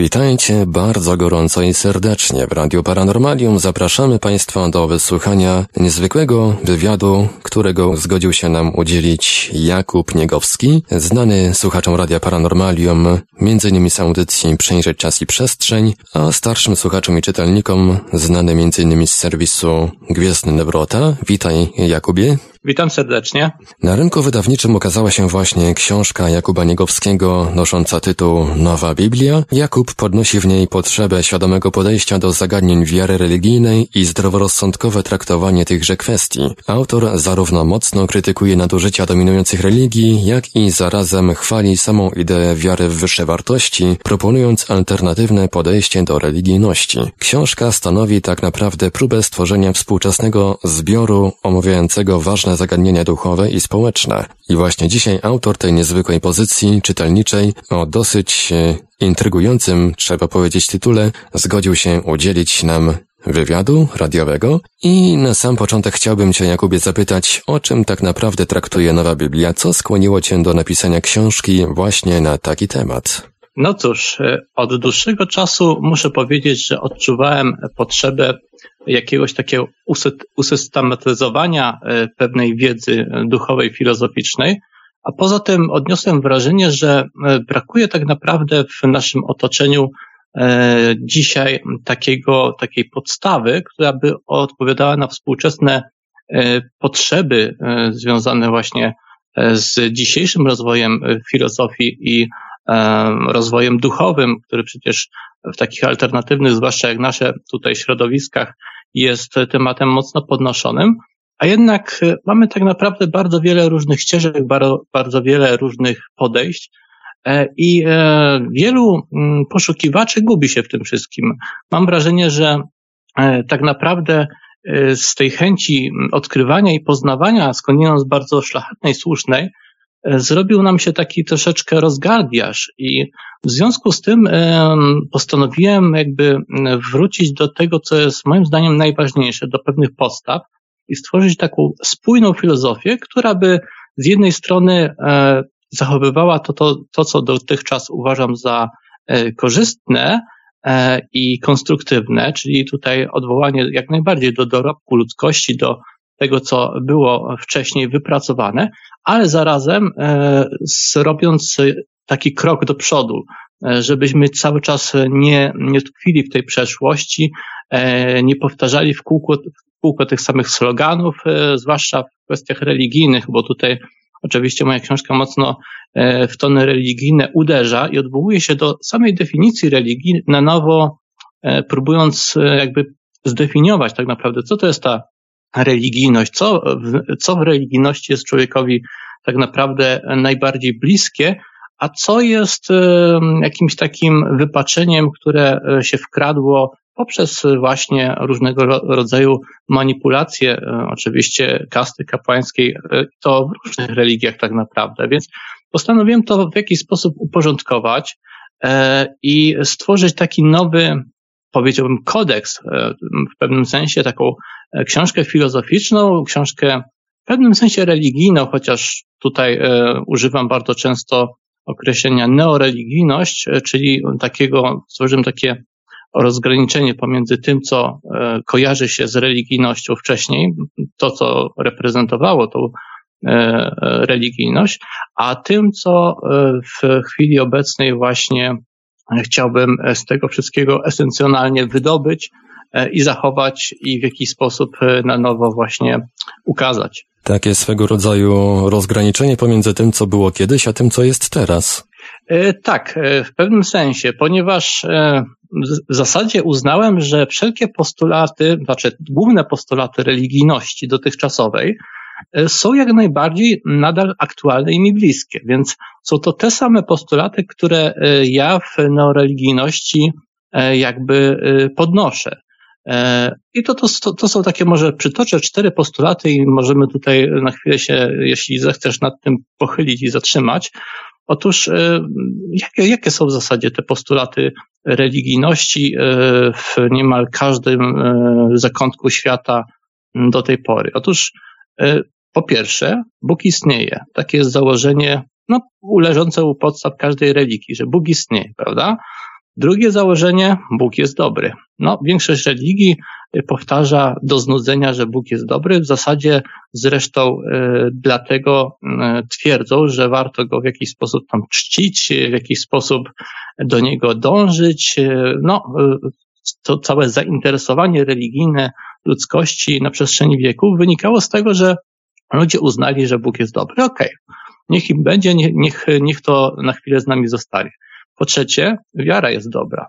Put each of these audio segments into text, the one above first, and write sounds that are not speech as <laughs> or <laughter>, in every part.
Witajcie bardzo gorąco i serdecznie. W Radiu Paranormalium zapraszamy Państwa do wysłuchania niezwykłego wywiadu, którego zgodził się nam udzielić Jakub Niegowski, znany słuchaczom Radia Paranormalium, m.in. z audycji Przejrzeć Czas i Przestrzeń, a starszym słuchaczom i czytelnikom znany m.in. z serwisu Gwiezdny Newrota. Witaj Jakubie. Witam serdecznie. Na rynku wydawniczym ukazała się właśnie książka Jakuba Niegowskiego nosząca tytuł Nowa Biblia. Jakub podnosi w niej potrzebę świadomego podejścia do zagadnień wiary religijnej i zdroworozsądkowe traktowanie tychże kwestii. Autor zarówno mocno krytykuje nadużycia dominujących religii, jak i zarazem chwali samą ideę wiary w wyższe wartości, proponując alternatywne podejście do religijności. Książka stanowi tak naprawdę próbę stworzenia współczesnego zbioru omawiającego ważne ważne zagadnienia duchowe i społeczne. I właśnie dzisiaj autor tej niezwykłej pozycji czytelniczej o dosyć e, intrygującym, trzeba powiedzieć, tytule zgodził się udzielić nam wywiadu radiowego i na sam początek chciałbym Cię, Jakubie, zapytać, o czym tak naprawdę traktuje Nowa Biblia, co skłoniło Cię do napisania książki właśnie na taki temat? No cóż, e, od dłuższego czasu muszę powiedzieć, że odczuwałem potrzebę jakiegoś takiego usystematyzowania e, pewnej wiedzy duchowej, filozoficznej, a poza tym odniosłem wrażenie, że e, brakuje tak naprawdę w naszym otoczeniu e, dzisiaj takiego, takiej podstawy, która by odpowiadała na współczesne potrzeby związane właśnie z dzisiejszym rozwojem filozofii i rozwojem duchowym, który przecież w takich alternatywnych, zwłaszcza jak nasze tutaj środowiskach, jest tematem mocno podnoszonym, a jednak e, mamy tak naprawdę bardzo wiele różnych ścieżek, bardzo, bardzo wiele różnych podejść. E, I e, wielu mm, poszukiwaczy gubi się w tym wszystkim. Mam wrażenie, że tak naprawdę z tej chęci odkrywania i poznawania, skądinąd bardzo szlachetnej, słusznej, zrobił nam się taki troszeczkę rozgardiaż i w związku z tym postanowiłem jakby wrócić do tego, co jest moim zdaniem najważniejsze, do pewnych postaw i stworzyć taką spójną filozofię, która by z jednej strony e, zachowywała to, to, to co dotychczas uważam za e, korzystne i konstruktywne, czyli tutaj odwołanie jak najbardziej do dorobku ludzkości, do tego, co było wcześniej wypracowane, ale zarazem e, robiąc taki krok do przodu, e, żebyśmy cały czas nie, nie tkwili w tej przeszłości, e, nie powtarzali w kółko, w kółko tych samych sloganów, zwłaszcza w kwestiach religijnych, bo tutaj oczywiście moja książka mocno w tony religijne uderza i odwołuje się do samej definicji religii na nowo, próbując jakby zdefiniować tak naprawdę, co to jest ta religijność, co w, co w religijności jest człowiekowi tak naprawdę najbardziej bliskie, a co jest jakimś takim wypaczeniem, które e, się wkradło poprzez właśnie różnego rodzaju manipulacje, e, oczywiście kasty kapłańskiej, e, to w różnych religiach tak naprawdę. Więc postanowiłem to w jakiś sposób uporządkować i stworzyć taki nowy, powiedziałbym, kodeks w pewnym sensie, taką E, książkę filozoficzną, książkę w pewnym sensie religijną, chociaż tutaj e, używam bardzo często określenia neoreligijność, e, czyli takiego, stworzyłem takie rozgraniczenie pomiędzy tym, co kojarzy się z religijnością wcześniej, to, co reprezentowało tą religijność, a tym, co w chwili obecnej właśnie chciałbym z tego wszystkiego esencjonalnie wydobyć, E, i zachować i w jakiś sposób e, na nowo właśnie ukazać. Takie swego rodzaju rozgraniczenie pomiędzy tym, co było kiedyś, a tym, co jest teraz. E, tak, w pewnym sensie, ponieważ w zasadzie uznałem, że wszelkie postulaty, znaczy główne postulaty religijności dotychczasowej są jak najbardziej nadal aktualne i mi bliskie, więc są to te same postulaty, które ja w neoreligijności jakby podnoszę. E, I to, to, to są takie, może przytoczę cztery postulaty i możemy tutaj na chwilę się, jeśli zechcesz, nad tym pochylić i zatrzymać. Otóż, e, jakie, jakie są w zasadzie te postulaty religijności e, w niemal każdym zakątku świata do tej pory? Otóż, po pierwsze, Bóg istnieje. Takie jest założenie, no, leżące u podstaw każdej religii, że Bóg istnieje, prawda? Drugie założenie, Bóg jest dobry. No, większość religii powtarza do znudzenia, że Bóg jest dobry. W zasadzie zresztą y, dlatego y, twierdzą, że warto go w jakiś sposób tam czcić, w jakiś sposób do niego dążyć. Y, no, to całe zainteresowanie religijne ludzkości na przestrzeni wieków wynikało z tego, że ludzie uznali, że Bóg jest dobry. Okej, okay. niech im będzie, niech, niech to na chwilę z nami zostanie. Po trzecie, wiara jest dobra.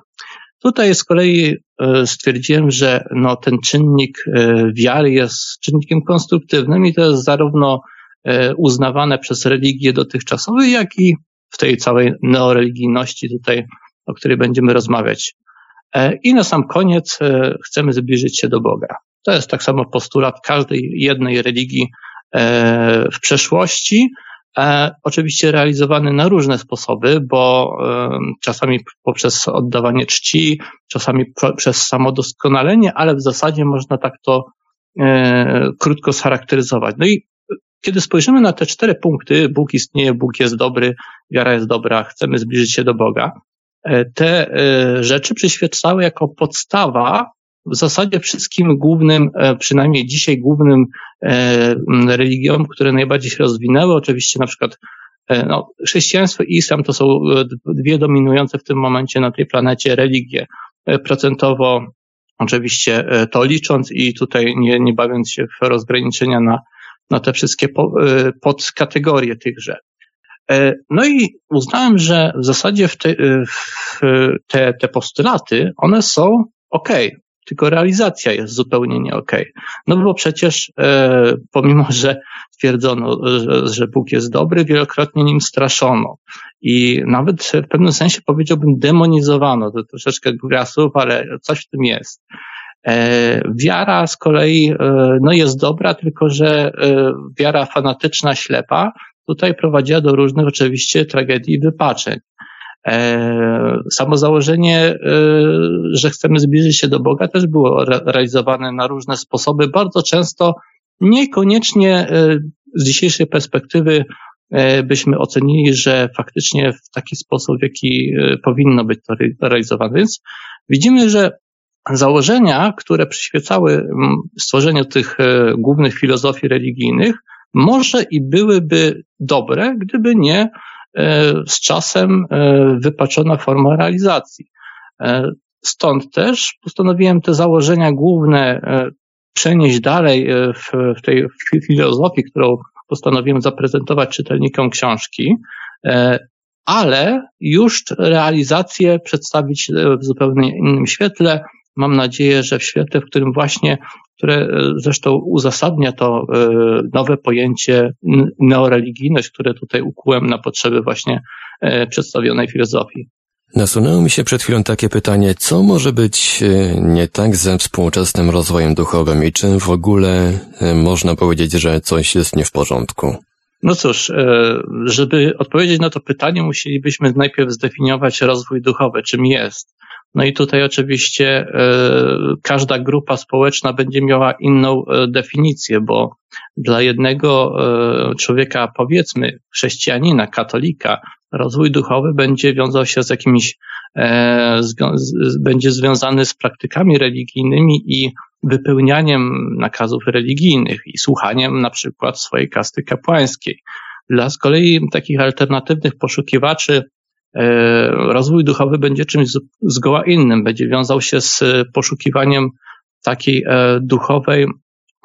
Tutaj z kolei e, stwierdziłem, że no, ten czynnik e, wiary jest czynnikiem konstruktywnym i to jest zarówno e, uznawane przez religie dotychczasowe, jak i w tej całej neoreligijności tutaj, o której będziemy rozmawiać. I na sam koniec chcemy zbliżyć się do Boga. To jest tak samo postulat każdej jednej religii w przeszłości, E, oczywiście realizowany na różne sposoby, bo e, czasami poprzez oddawanie czci, czasami przez samodoskonalenie, ale w zasadzie można tak to e, krótko scharakteryzować. No i kiedy spojrzymy na te cztery punkty, Bóg istnieje, Bóg jest dobry, wiara jest dobra, chcemy zbliżyć się do Boga, e, te e, rzeczy przyświecały jako podstawa w zasadzie wszystkim głównym, e, przynajmniej dzisiaj głównym e, religiom, które najbardziej się rozwinęły, oczywiście na przykład e, no, chrześcijaństwo i islam to są dwie dominujące w tym momencie na tej planecie religie. Procentowo oczywiście to licząc i tutaj nie, nie bawiąc się w rozgraniczenia na, na te wszystkie po, podkategorie tychże. No i uznałem, że w zasadzie w te, w te, te postulaty, one są ok, tylko realizacja jest zupełnie nie okej. Okay. No bo przecież e, pomimo, że twierdzono, że, że Bóg jest dobry, wielokrotnie nim straszono. I nawet w pewnym sensie powiedziałbym demonizowano. To troszeczkę gra słów, ale coś w tym jest. E, wiara z kolei e, no jest dobra, tylko że e, wiara fanatyczna, ślepa tutaj prowadziła do różnych oczywiście tragedii i wypaczeń. E, samo założenie, e, że chcemy zbliżyć się do Boga, też było realizowane na różne sposoby, bardzo często niekoniecznie e, z dzisiejszej perspektywy byśmy ocenili, że faktycznie w taki sposób, w jaki powinno być to realizowane. Więc widzimy, że założenia, które przyświecały stworzeniu tych głównych filozofii religijnych, może i byłyby dobre, gdyby nie z czasem e, wypaczona forma realizacji. E, stąd też postanowiłem te założenia główne przenieść dalej w, w tej filozofii, którą postanowiłem zaprezentować czytelnikom książki, ale już realizację przedstawić w zupełnie innym świetle. Mam nadzieję, że w świetle, w którym właśnie które e, zresztą uzasadnia to e, nowe pojęcie neoreligijność, które tutaj ukułem na potrzeby właśnie e, przedstawionej filozofii. Nasunęło mi się przed chwilą takie pytanie, co może być nie tak ze współczesnym rozwojem duchowym i czym w ogóle można powiedzieć, że coś jest nie w porządku? No cóż, żeby odpowiedzieć na to pytanie, musielibyśmy najpierw zdefiniować rozwój duchowy, czym jest. No i tutaj oczywiście e, każda grupa społeczna będzie miała inną e, definicję, bo dla jednego e, człowieka, powiedzmy chrześcijanina, katolika, rozwój duchowy będzie wiązał się z jakimiś, będzie związany z praktykami religijnymi i wypełnianiem nakazów religijnych i słuchaniem na przykład swojej kasty kapłańskiej. Dla z kolei takich alternatywnych poszukiwaczy rozwój duchowy będzie czymś zgoła innym, będzie wiązał się z poszukiwaniem takiej e, duchowej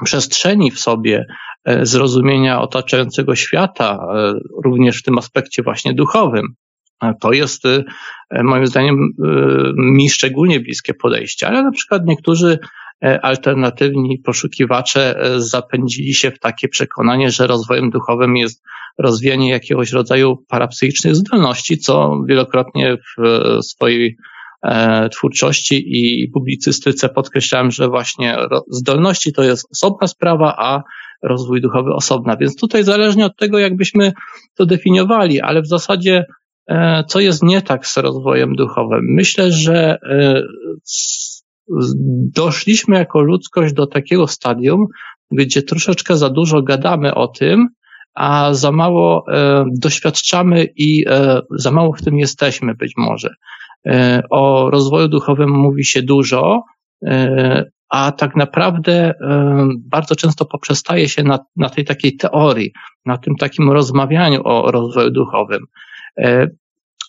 przestrzeni w sobie, e, zrozumienia otaczającego świata, również w tym aspekcie właśnie duchowym. To jest moim zdaniem mi szczególnie bliskie podejście, ale na przykład niektórzy alternatywni poszukiwacze zapędzili się w takie przekonanie, że rozwojem duchowym jest rozwijanie jakiegoś rodzaju parapsychicznych zdolności, co wielokrotnie w swojej e, twórczości i publicystyce podkreślałem, że właśnie zdolności to jest osobna sprawa, a rozwój duchowy osobna. Więc tutaj zależnie od tego, jakbyśmy to definiowali, ale w zasadzie e, co jest nie tak z rozwojem duchowym? Myślę, że e, doszliśmy jako ludzkość do takiego stadium, gdzie troszeczkę za dużo gadamy o tym, a za mało e, doświadczamy i e, za mało w tym jesteśmy być może. O rozwoju duchowym mówi się dużo, a tak naprawdę bardzo często poprzestaje się na, na tej takiej teorii, na tym takim rozmawianiu o rozwoju duchowym.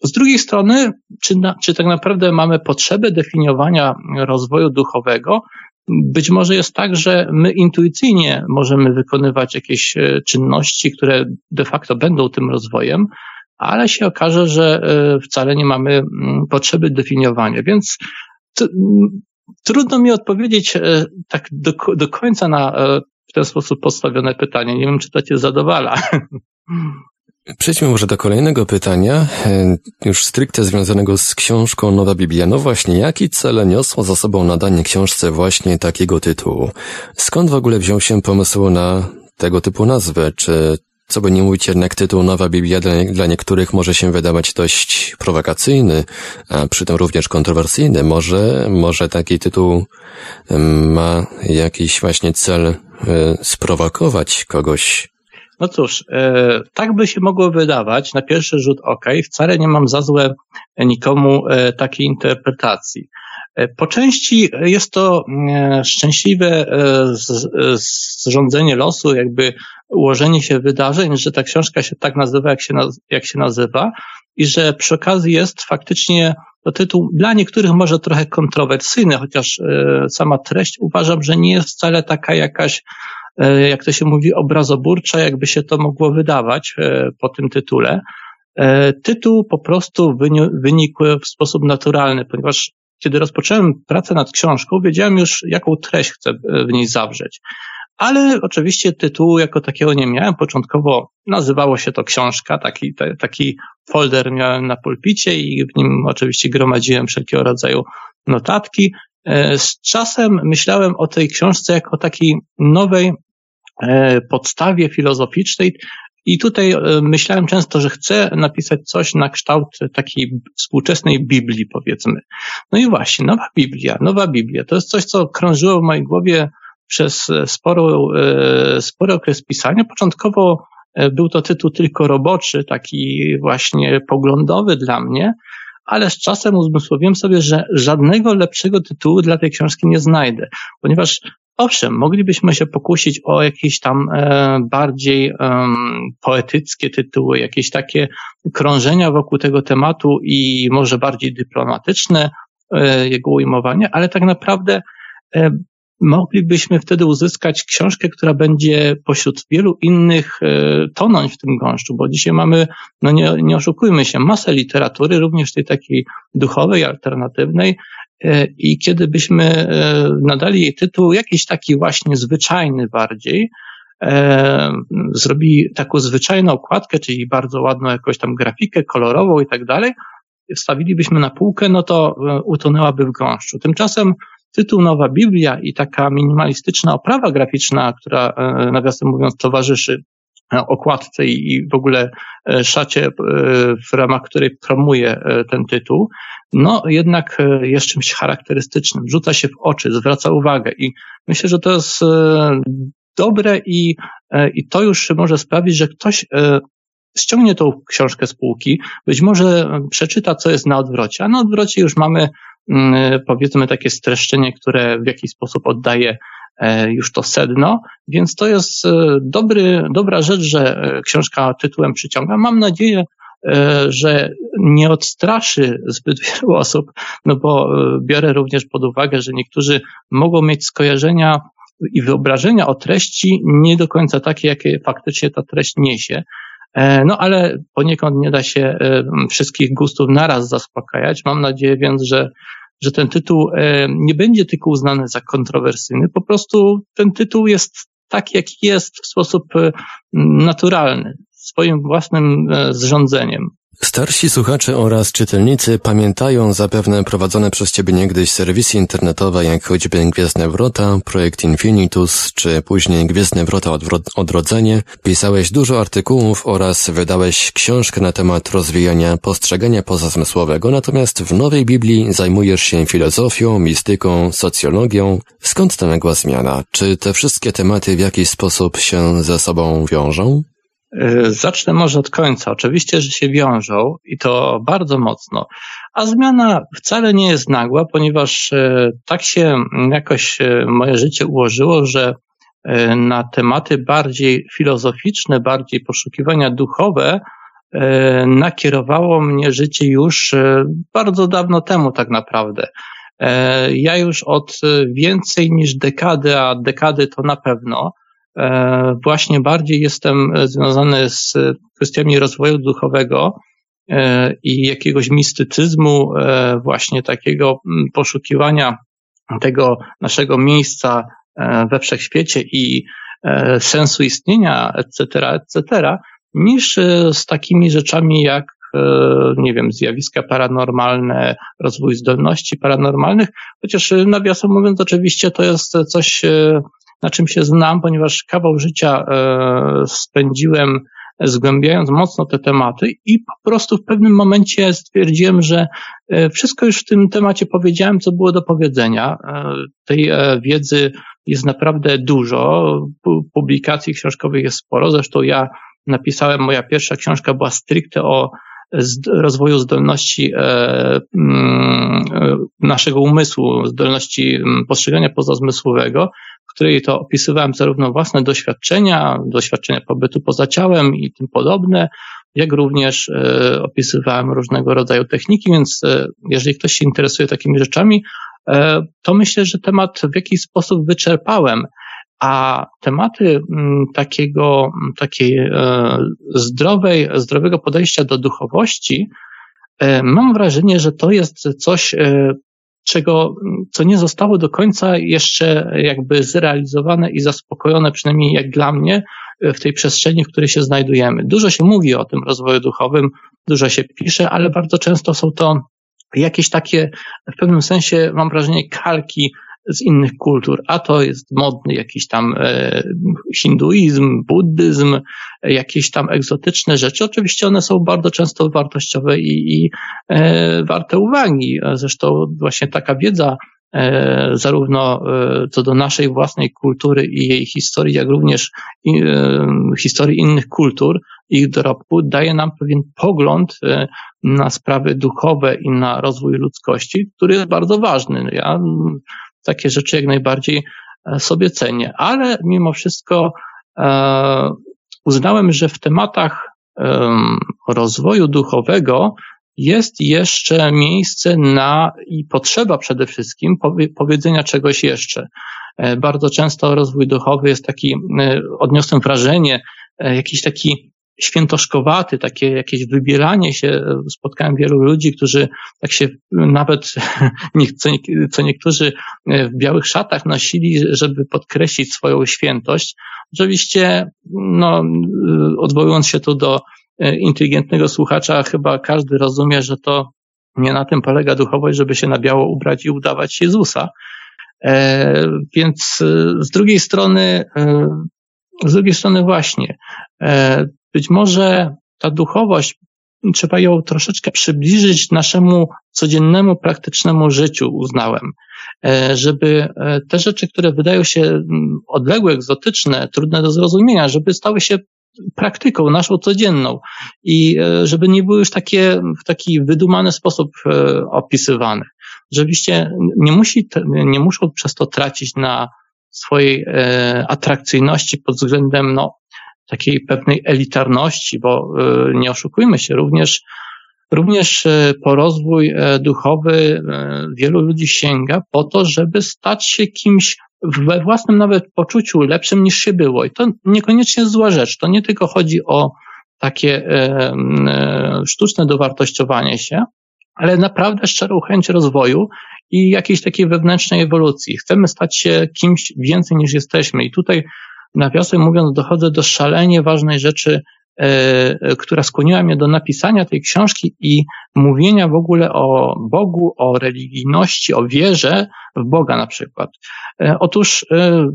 Z drugiej strony, czy, na, czy tak naprawdę mamy potrzebę definiowania rozwoju duchowego? Być może jest tak, że my intuicyjnie możemy wykonywać jakieś e, czynności, które de facto będą tym rozwojem, ale się okaże, że e, wcale nie mamy mm, potrzeby definiowania. Więc trudno mi odpowiedzieć e, tak do, do końca na w ten sposób postawione pytanie. Nie wiem, czy to Cię zadowala. <laughs> Przejdźmy może do kolejnego pytania, e, już stricte związanego z książką Nowa Biblia. No właśnie, jaki cel niosło za sobą nadanie książce właśnie takiego tytułu? Skąd w ogóle wziął się pomysł na tego typu nazwę? Czy, co by nie mówić, jednak tytuł Nowa Biblia dla, dla niektórych może się wydawać dość prowokacyjny, a przy tym również kontrowersyjny. Może, może taki tytuł ma jakiś właśnie cel e, sprowokować kogoś no cóż, e, tak by się mogło wydawać na pierwszy rzut oka i wcale nie mam za złe nikomu e, takiej interpretacji. E, po części jest to szczęśliwe zrządzenie losu, jakby ułożenie się wydarzeń, że ta książka się tak nazywa, jak się, jak się nazywa i że przy okazji jest faktycznie to tytuł dla niektórych może trochę kontrowersyjny, chociaż sama treść uważam, że nie jest wcale taka jakaś jak to się mówi, obrazoburcza, jakby się to mogło wydawać e, po tym tytule. E, tytuł po prostu wynikł w sposób naturalny, ponieważ kiedy rozpocząłem pracę nad książką, wiedziałem już, jaką treść chcę w niej zawrzeć. Ale oczywiście tytułu jako takiego nie miałem. Początkowo nazywało się to książka, taki, taki folder miałem na pulpicie i w nim oczywiście gromadziłem wszelkiego rodzaju notatki. Z czasem myślałem o tej książce jako takiej nowej E, podstawie filozoficznej. I tutaj e, myślałem często, że chcę napisać coś na kształt takiej współczesnej Biblii, powiedzmy. No i właśnie, nowa Biblia, nowa Biblia, to jest coś, co krążyło w mojej głowie przez sporo, e, spory okres pisania. Początkowo był to tytuł tylko roboczy, taki właśnie poglądowy dla mnie, ale z czasem uzmysłowiłem sobie, że żadnego lepszego tytułu dla tej książki nie znajdę, ponieważ Owszem, moglibyśmy się pokusić o jakieś tam e, bardziej e, poetyckie tytuły, jakieś takie krążenia wokół tego tematu i może bardziej dyplomatyczne e, jego ujmowanie, ale tak naprawdę e, moglibyśmy wtedy uzyskać książkę, która będzie pośród wielu innych e, tonąć w tym gąszczu, bo dzisiaj mamy, no nie, nie oszukujmy się, masę literatury, również tej takiej duchowej, alternatywnej, I kiedy byśmy e, nadali jej tytuł jakiś taki właśnie zwyczajny bardziej, e, zrobili taką zwyczajną okładkę, czyli bardzo ładną jakąś tam grafikę kolorową i tak dalej, wstawilibyśmy na półkę, no to utonęłaby w gąszczu. Tymczasem tytuł Nowa Biblia i taka minimalistyczna oprawa graficzna, która nawiasem mówiąc towarzyszy okładce i w ogóle szacie, w ramach której promuje ten tytuł, no jednak e, jest czymś charakterystycznym, rzuca się w oczy, zwraca uwagę i myślę, że to jest e, dobre i, e, i to już może sprawić, że ktoś ściągnie tą książkę z półki, być może przeczyta, co jest na odwrocie, a na odwrocie już mamy mm, powiedzmy takie streszczenie, które w jakiś sposób oddaje już to sedno, więc to jest dobry, dobra rzecz, że książka tytułem przyciąga. Mam nadzieję, E, że nie odstraszy zbyt <laughs> wielu osób, no bo e, biorę również pod uwagę, że niektórzy mogą mieć skojarzenia i wyobrażenia o treści nie do końca takie, jakie faktycznie ta treść niesie. E, no ale poniekąd nie da się wszystkich gustów naraz zaspokajać. Mam nadzieję więc, że, że ten tytuł nie będzie tylko uznany za kontrowersyjny. Po prostu ten tytuł jest taki, jaki jest w sposób naturalny swoim własnym e, zrządzeniem. Starsi słuchacze oraz czytelnicy pamiętają zapewne prowadzone przez Ciebie niegdyś serwisy internetowe, jak choćby Gwiezdne Wrota, Projekt Infinitus, czy później Gwiezdne Wrota Odrodzenie. Pisałeś dużo artykułów oraz wydałeś książkę na temat rozwijania postrzegania pozazmysłowego, natomiast w Nowej Biblii zajmujesz się filozofią, mistyką, socjologią. Skąd ta nagła zmiana? Czy te wszystkie tematy w jakiś sposób się ze sobą wiążą? E, zacznę może od końca. Oczywiście, że się wiążą i to bardzo mocno, a zmiana wcale nie jest nagła, ponieważ tak się jakoś moje życie ułożyło, że na tematy bardziej filozoficzne, bardziej poszukiwania duchowe, nakierowało mnie życie już bardzo dawno temu tak naprawdę. Ja już od więcej niż dekady, a dekady to na pewno, właśnie bardziej jestem związany z kwestiami rozwoju duchowego e, i jakiegoś mistycyzmu, właśnie takiego poszukiwania tego naszego miejsca we wszechświecie i sensu istnienia, etc., etc., niż z takimi rzeczami jak E, nie wiem, zjawiska paranormalne, rozwój zdolności paranormalnych, chociaż e, nawiasem mówiąc, oczywiście to jest coś, e, na czym się znam, ponieważ kawał życia spędziłem zgłębiając mocno te tematy i po prostu w pewnym momencie stwierdziłem, że wszystko już w tym temacie powiedziałem, co było do powiedzenia. Tej wiedzy jest naprawdę dużo, publikacji książkowych jest sporo, zresztą ja napisałem, moja pierwsza książka była stricte o rozwoju zdolności e, mm, e, naszego umysłu, zdolności mm, postrzegania pozazmysłowego, której to opisywałem zarówno własne doświadczenia, doświadczenia pobytu poza ciałem i tym podobne, jak również e, opisywałem różnego rodzaju techniki, więc jeżeli ktoś się interesuje takimi rzeczami, to myślę, że temat w jakiś sposób wyczerpałem. A tematy mm, takiego, takiej e, zdrowej, zdrowego podejścia do duchowości, e, mam wrażenie, że to jest coś, e, czego, co nie zostało do końca jeszcze jakby zrealizowane i zaspokojone, przynajmniej jak dla mnie, w tej przestrzeni, w której się znajdujemy. Dużo się mówi o tym rozwoju duchowym, dużo się pisze, ale bardzo często są to jakieś takie, w pewnym sensie mam wrażenie, kalki z innych kultur, a to jest modny jakiś tam e, hinduizm, buddyzm, jakieś tam egzotyczne rzeczy. Oczywiście one są bardzo często wartościowe i, i e, warte uwagi. Zresztą właśnie taka wiedza e, zarówno co do naszej własnej kultury i jej historii, jak również historii innych kultur, ich dorobku, daje nam pewien pogląd na sprawy duchowe i na rozwój ludzkości, który jest bardzo ważny. Ja takie rzeczy jak najbardziej e, sobie cenię, ale mimo wszystko e, uznałem, że w tematach rozwoju duchowego jest jeszcze miejsce na i potrzeba przede wszystkim powiedzenia czegoś jeszcze. E, bardzo często rozwój duchowy jest taki, odniosłem wrażenie, jakiś taki świętoszkowaty, takie jakieś wybieranie się. Spotkałem wielu ludzi, którzy tak się nawet, <laughs> co niektórzy w białych szatach nosili, żeby podkreślić swoją świętość. Oczywiście, no, odwołując się tu do inteligentnego słuchacza, chyba każdy rozumie, że to nie na tym polega duchowość, żeby się na biało ubrać i udawać Jezusa. E, więc z drugiej strony, e, z drugiej strony właśnie, e, być może ta duchowość, trzeba ją troszeczkę przybliżyć naszemu codziennemu, praktycznemu życiu, uznałem. E, żeby e, te rzeczy, które wydają się mm, odległe, egzotyczne, trudne do zrozumienia, żeby stały się praktyką naszą codzienną i e, żeby nie były już takie w taki wydumany sposób opisywane. Rzeczywiście nie, musi, nie muszą przez to tracić na swojej atrakcyjności pod względem no, takiej pewnej elitarności, bo y, nie oszukujmy się, również, również y, po rozwój e, duchowy wielu ludzi sięga po to, żeby stać się kimś we własnym nawet poczuciu lepszym niż się było. I to niekoniecznie zła rzecz. To nie tylko chodzi o takie e, e, sztuczne dowartościowanie się, ale naprawdę szczerą chęć rozwoju i jakiejś takiej wewnętrznej ewolucji. Chcemy stać się kimś więcej niż jesteśmy. I tutaj nawiasem mówiąc, dochodzę do szalenie ważnej rzeczy, e, która skłoniła mnie do napisania tej książki i mówienia w ogóle o Bogu, o religijności, o wierze w Boga na przykład. E, otóż e,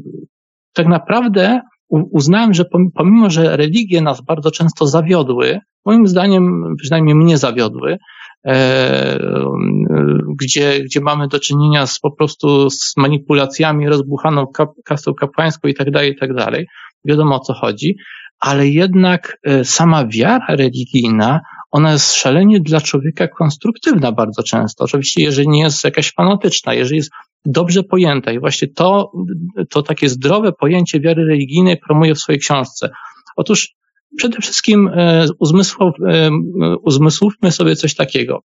tak naprawdę uznałem, że pomimo, że religie nas bardzo często zawiodły, moim zdaniem przynajmniej mnie zawiodły, E, gdzie, gdzie mamy do czynienia z po prostu z manipulacjami, rozbuchaną kap, kastą kapłańską i tak dalej, i tak dalej. Wiadomo o co chodzi, ale jednak e, sama wiara religijna, ona jest szalenie dla człowieka konstruktywna bardzo często. Oczywiście, jeżeli nie jest jakaś fanatyczna, jeżeli jest dobrze pojęta i właśnie to, to takie zdrowe pojęcie wiary religijnej promuje w swojej książce. Otóż przede wszystkim e, uzmysłow, e, uzmysłówmy sobie coś takiego.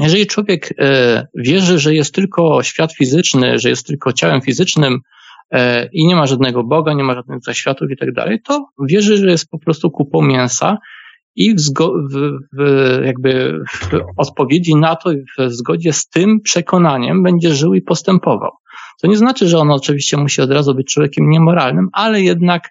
Jeżeli człowiek e, wierzy, że jest tylko świat fizyczny, że jest tylko ciałem fizycznym i nie ma żadnego Boga, nie ma żadnych zaświatów i tak dalej, to wierzy, że jest po prostu kupą mięsa i w, w, jakby w odpowiedzi na to, w zgodzie z tym przekonaniem będzie żył i postępował. To nie znaczy, że on oczywiście musi od razu być człowiekiem niemoralnym, ale jednak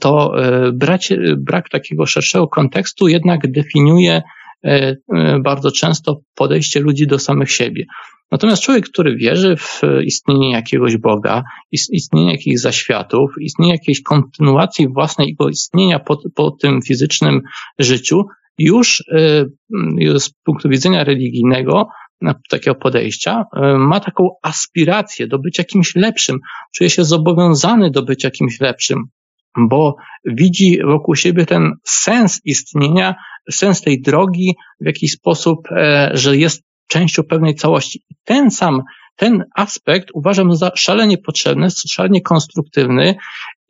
to brak, brak takiego szerszego kontekstu jednak definiuje e, bardzo często podejście ludzi do samych siebie. Natomiast człowiek, który wierzy w istnienie jakiegoś Boga, istnienie jakichś zaświatów, istnienie jakiejś kontynuacji własnego istnienia po, po tym fizycznym życiu, już e, z punktu widzenia religijnego, takiego podejścia, ma taką aspirację do bycia kimś lepszym, czuje się zobowiązany do bycia kimś lepszym, bo widzi wokół siebie ten sens istnienia sens tej drogi w jakiś sposób, e, że jest częścią pewnej całości. Ten sam, ten aspekt uważam za szalenie potrzebny, szalenie konstruktywny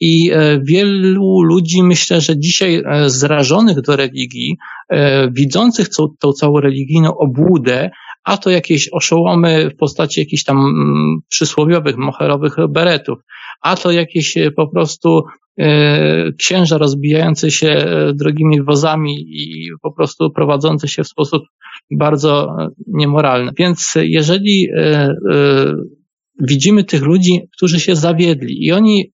i e, wielu ludzi, myślę, że dzisiaj e, zrażonych do religii, widzących tą, tą całą religijną obłudę, a to jakieś oszołomy w postaci jakichś tam mm, przysłowiowych, moherowych beretów, a to jakieś po prostu E, księża rozbijające się e, drogimi wozami i po prostu prowadzące się w sposób bardzo e, niemoralny. Więc jeżeli widzimy tych ludzi, którzy się zawiedli i oni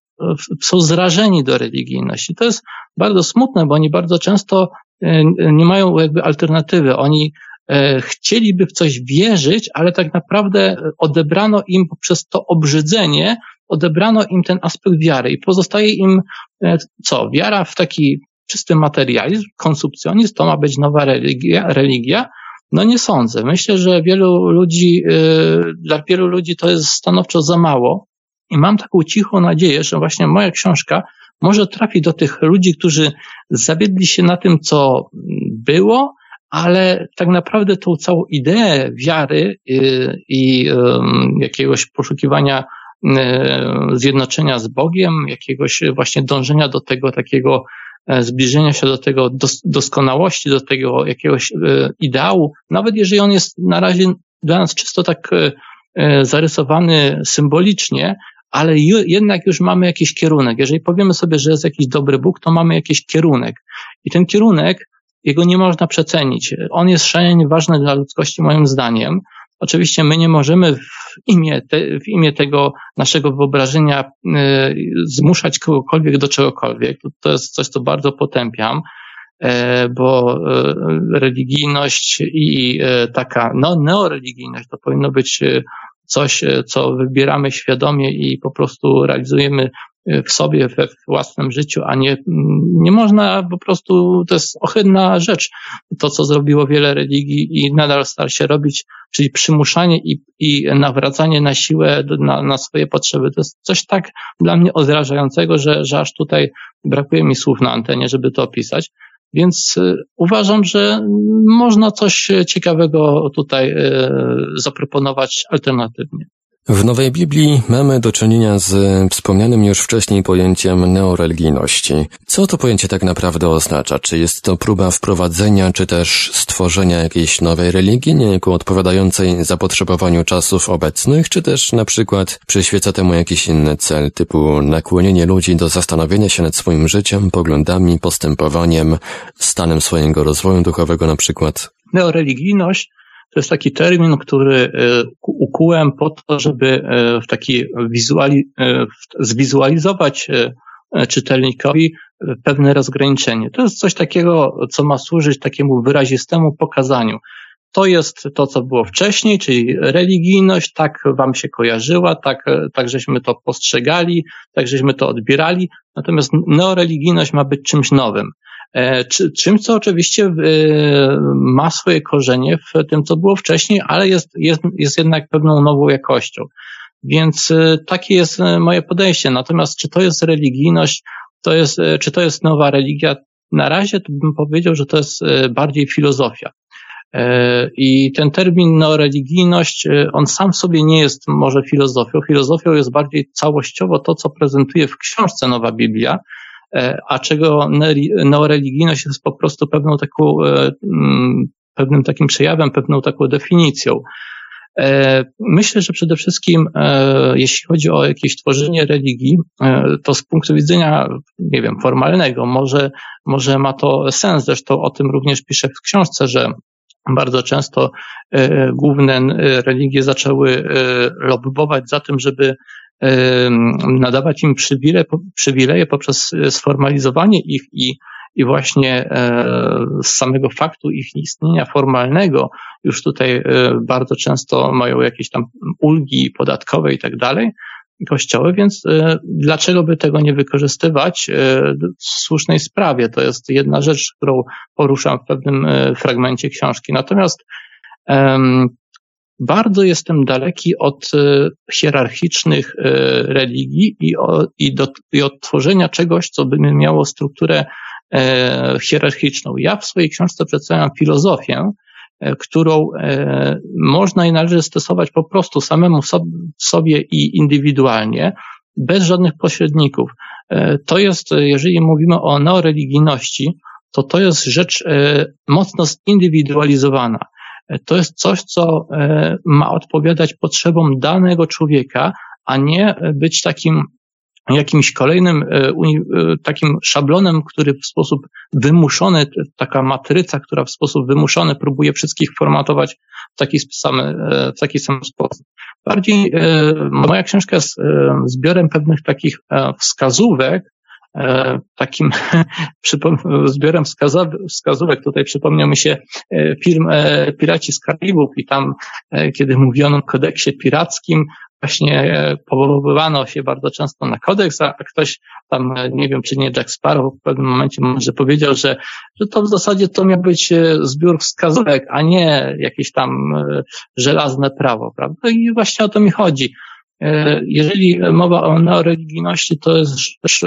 są zrażeni do religijności, to jest bardzo smutne, bo oni bardzo często nie mają jakby alternatywy. Oni chcieliby w coś wierzyć, ale tak naprawdę odebrano im poprzez to obrzydzenie odebrano im ten aspekt wiary i pozostaje im e, co? Wiara w taki czysty materializm, konsumpcjonizm, to ma być nowa religia, religia? No nie sądzę. Myślę, że wielu ludzi, e, dla wielu ludzi to jest stanowczo za mało i mam taką cichą nadzieję, że właśnie moja książka może trafi do tych ludzi, którzy zawiedli się na tym, co było, ale tak naprawdę tą całą ideę wiary i, e, i jakiegoś poszukiwania E, zjednoczenia z Bogiem, jakiegoś właśnie dążenia do tego takiego e, zbliżenia się do tego doskonałości, do tego jakiegoś e, ideału, nawet jeżeli on jest na razie dla nas czysto tak zarysowany symbolicznie, ale jednak już mamy jakiś kierunek. Jeżeli powiemy sobie, że jest jakiś dobry Bóg, to mamy jakiś kierunek. I ten kierunek, jego nie można przecenić. On jest szalenie ważny dla ludzkości, moim zdaniem. Oczywiście my nie możemy w imię, te, w imię tego naszego wyobrażenia y, zmuszać kogokolwiek do czegokolwiek. To, to jest coś, co bardzo potępiam, y, bo y, religijność i y, taka no, neoreligijność to powinno być coś, co wybieramy świadomie i po prostu realizujemy w sobie, we własnym życiu, a nie, nie można po prostu, to jest ohydna rzecz, to co zrobiło wiele religii i nadal stara się robić, czyli przymuszanie i, i nawracanie na siłę na, na swoje potrzeby. To jest coś tak dla mnie odrażającego, że, że aż tutaj brakuje mi słów na antenie, żeby to opisać. Więc y, uważam, że można coś ciekawego tutaj y, zaproponować alternatywnie. W Nowej Biblii mamy do czynienia z wspomnianym już wcześniej pojęciem neoreligijności. Co to pojęcie tak naprawdę oznacza? Czy jest to próba wprowadzenia, czy też stworzenia jakiejś nowej religii, niejako odpowiadającej zapotrzebowaniu czasów obecnych, czy też na przykład przyświeca temu jakiś inny cel, typu nakłonienie ludzi do zastanowienia się nad swoim życiem, poglądami, postępowaniem, stanem swojego rozwoju duchowego na przykład? Neoreligijność to jest taki termin, który e, ukułem po to, żeby e, w taki wizuali, e, zwizualizować czytelnikowi pewne rozgraniczenie. To jest coś takiego, co ma służyć takiemu wyrazistemu pokazaniu. To jest to, co było wcześniej, czyli religijność, tak wam się kojarzyła, tak, tak żeśmy to postrzegali, tak żeśmy to odbierali. Natomiast neoreligijność ma być czymś nowym. E, czymś, co oczywiście e, ma swoje korzenie w tym, co było wcześniej, ale jest, jest, jest jednak pewną nową jakością. Więc e, takie jest moje podejście. Natomiast czy to jest religijność, to jest, czy to jest nowa religia, na razie to bym powiedział, że to jest bardziej filozofia. I ten termin neoreligijność, on sam sobie nie jest może filozofią. Filozofią jest bardziej całościowo to, co prezentuje w książce Nowa Biblia, a czego neoreligijność jest po prostu pewną taką, pewnym takim przejawem, pewną taką definicją. E, myślę, że przede wszystkim, e, jeśli chodzi o jakieś tworzenie religii, e, to z punktu widzenia, nie wiem, formalnego, może, może ma to sens. Zresztą o tym również piszę w książce, że bardzo często główne religie zaczęły lobbować za tym, żeby nadawać im przywileje poprzez sformalizowanie ich i i właśnie e, z samego faktu ich istnienia formalnego już tutaj e, bardzo często mają jakieś tam ulgi podatkowe i tak dalej, kościoły, więc e, dlaczego by tego nie wykorzystywać w słusznej sprawie? To jest jedna rzecz, którą poruszam w pewnym fragmencie książki. Natomiast bardzo jestem daleki od hierarchicznych religii i, i, do, i od tworzenia czegoś, co by miało strukturę E, hierarchiczną. Ja w swojej książce przedstawiam filozofię, e, którą e, można i należy stosować po prostu samemu sobie i indywidualnie, bez żadnych pośredników. To jest, jeżeli mówimy o neoreligijności, to to jest rzecz mocno zindywidualizowana. To jest coś, co ma odpowiadać potrzebom danego człowieka, a nie być takim jakimś kolejnym e, e, takim szablonem, który w sposób wymuszony, taka matryca, która w sposób wymuszony próbuje wszystkich formatować w taki sam, e, w taki sam sposób. Bardziej moja książka jest zbiorem pewnych takich wskazówek, takim <laughs> zbiorem wskazówek. Tutaj przypomniał mi się film Piraci z Karibów i tam, kiedy mówiono o kodeksie pirackim, właśnie e, powoływano się bardzo często na kodeks, a ktoś tam, e, nie wiem, czy nie Jack Sparrow w pewnym momencie może powiedział, że, że to w zasadzie to miał być e, zbiór wskazówek, a nie jakieś tam żelazne prawo, prawda? I właśnie o to mi chodzi. Jeżeli mowa o neoreligijności, to jest rzecz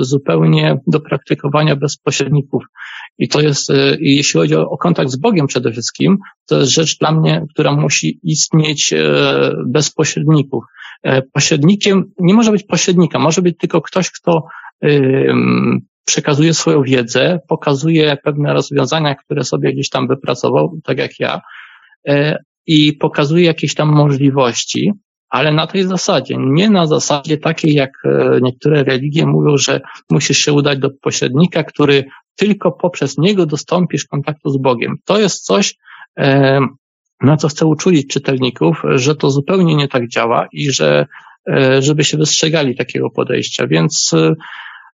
zupełnie do praktykowania bez pośredników. I to jest, e, jeśli chodzi o, kontakt z Bogiem przede wszystkim, to jest rzecz dla mnie, która musi istnieć e, bez pośredników. E, pośrednikiem nie może być pośrednika, może być tylko ktoś, kto przekazuje swoją wiedzę, pokazuje pewne rozwiązania, które sobie gdzieś tam wypracował, tak jak ja, i pokazuje jakieś tam możliwości, ale na tej zasadzie, nie na zasadzie takiej, jak niektóre religie mówią, że musisz się udać do pośrednika, który tylko poprzez niego dostąpisz kontaktu z Bogiem. To jest coś, e, na co chcę uczulić czytelników, że to zupełnie nie tak działa i że, e, żeby się wystrzegali takiego podejścia. Więc e,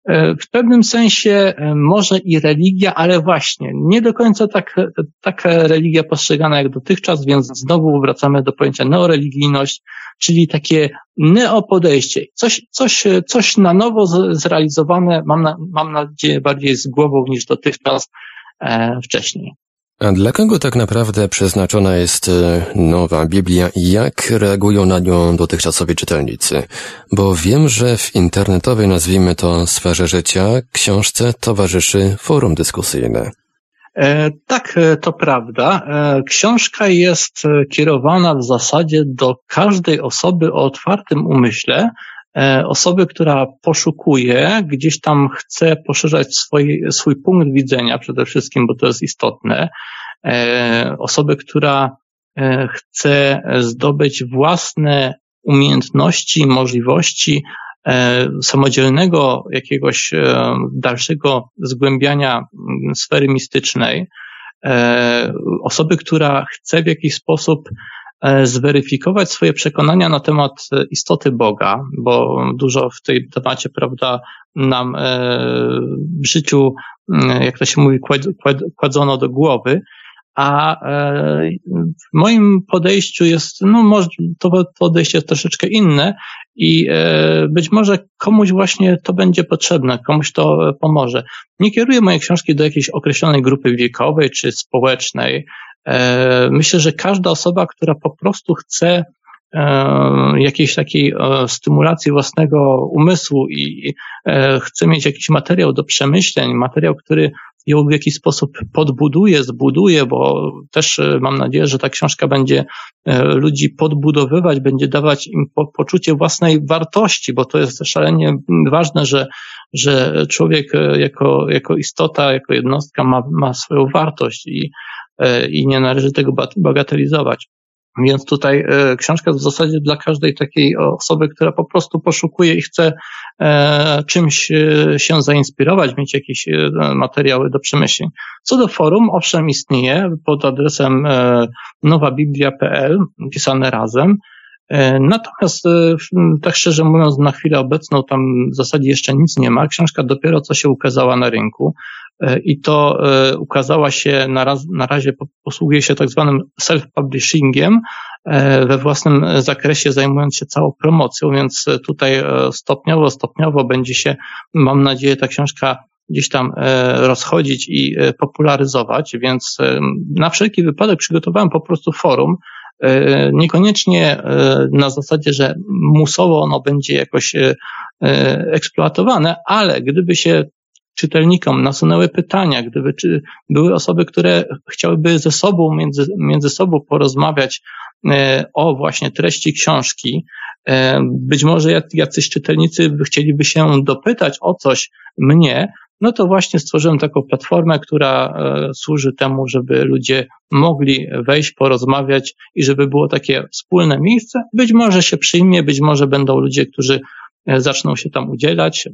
w pewnym sensie może i religia, ale właśnie nie do końca tak, taka religia postrzegana jak dotychczas, więc znowu wracamy do pojęcia neoreligijność, czyli takie neopodejście, coś, coś, coś na nowo zrealizowane, mam, na, mam nadzieję, bardziej z głową niż dotychczas e, wcześniej. A dla kogo tak naprawdę przeznaczona jest e, nowa Biblia i jak reagują na nią dotychczasowi czytelnicy? Bo wiem, że w internetowej, nazwijmy to, sferze życia, książce towarzyszy forum dyskusyjne. E, tak, e, to prawda. E, książka jest kierowana w zasadzie do każdej osoby o otwartym umyśle, osoby, która poszukuje, gdzieś tam chce poszerzać swój, swój punkt widzenia przede wszystkim, bo to jest istotne, osoby, która chce zdobyć własne umiejętności, możliwości E, samodzielnego jakiegoś e, dalszego zgłębiania mm, sfery mistycznej, e, osoby, która chce w jakiś sposób zweryfikować swoje przekonania na temat istoty Boga, bo dużo w tej temacie, prawda, nam w życiu, mm, jak to się mówi, kładzono do głowy, a e, w moim podejściu jest, no może to podejście jest troszeczkę inne i e, być może komuś właśnie to będzie potrzebne, komuś to pomoże. Nie kieruję mojej książki do jakiejś określonej grupy wiekowej czy społecznej. E, myślę, że każda osoba, która po prostu chce jakiejś takiej stymulacji własnego umysłu i chce mieć jakiś materiał do przemyśleń, materiał, który ją w jakiś sposób podbuduje, zbuduje, bo też e, mam nadzieję, że ta książka będzie e, ludzi podbudowywać, będzie dawać im poczucie własnej wartości, bo to jest szalenie ważne, że, że człowiek e, jako, jako istota, jako jednostka ma, ma swoją wartość i, i nie należy tego bagatelizować. Więc tutaj e, książka jest w zasadzie dla każdej takiej osoby, która po prostu poszukuje i chce e, czymś e, się zainspirować, mieć jakieś materiały do przemyśleń. Co do forum, owszem, istnieje pod adresem nowabiblia.pl, pisane razem. Natomiast, tak szczerze mówiąc, na chwilę obecną tam w zasadzie jeszcze nic nie ma. Książka dopiero co się ukazała na rynku. E, i to e, ukazała się na, raz, na razie posługuje się tak zwanym self-publishingiem e, we własnym zakresie, zajmując się całą promocją, więc tutaj stopniowo, stopniowo będzie się, mam nadzieję, ta książka gdzieś tam rozchodzić i popularyzować, więc na wszelki wypadek przygotowałem po prostu forum, Niekoniecznie na zasadzie, że musowo ono będzie jakoś eksploatowane, ale gdyby się czytelnikom nasunęły pytania, gdyby czy były osoby, które chciałyby ze sobą, między, między sobą porozmawiać e, o właśnie treści książki, e, być może jacyś czytelnicy chcieliby się dopytać o coś mnie, no to właśnie stworzyłem taką platformę, która e, służy temu, żeby ludzie mogli wejść, porozmawiać i żeby było takie wspólne miejsce. Być może się przyjmie, być może będą ludzie, którzy zaczną się tam udzielać,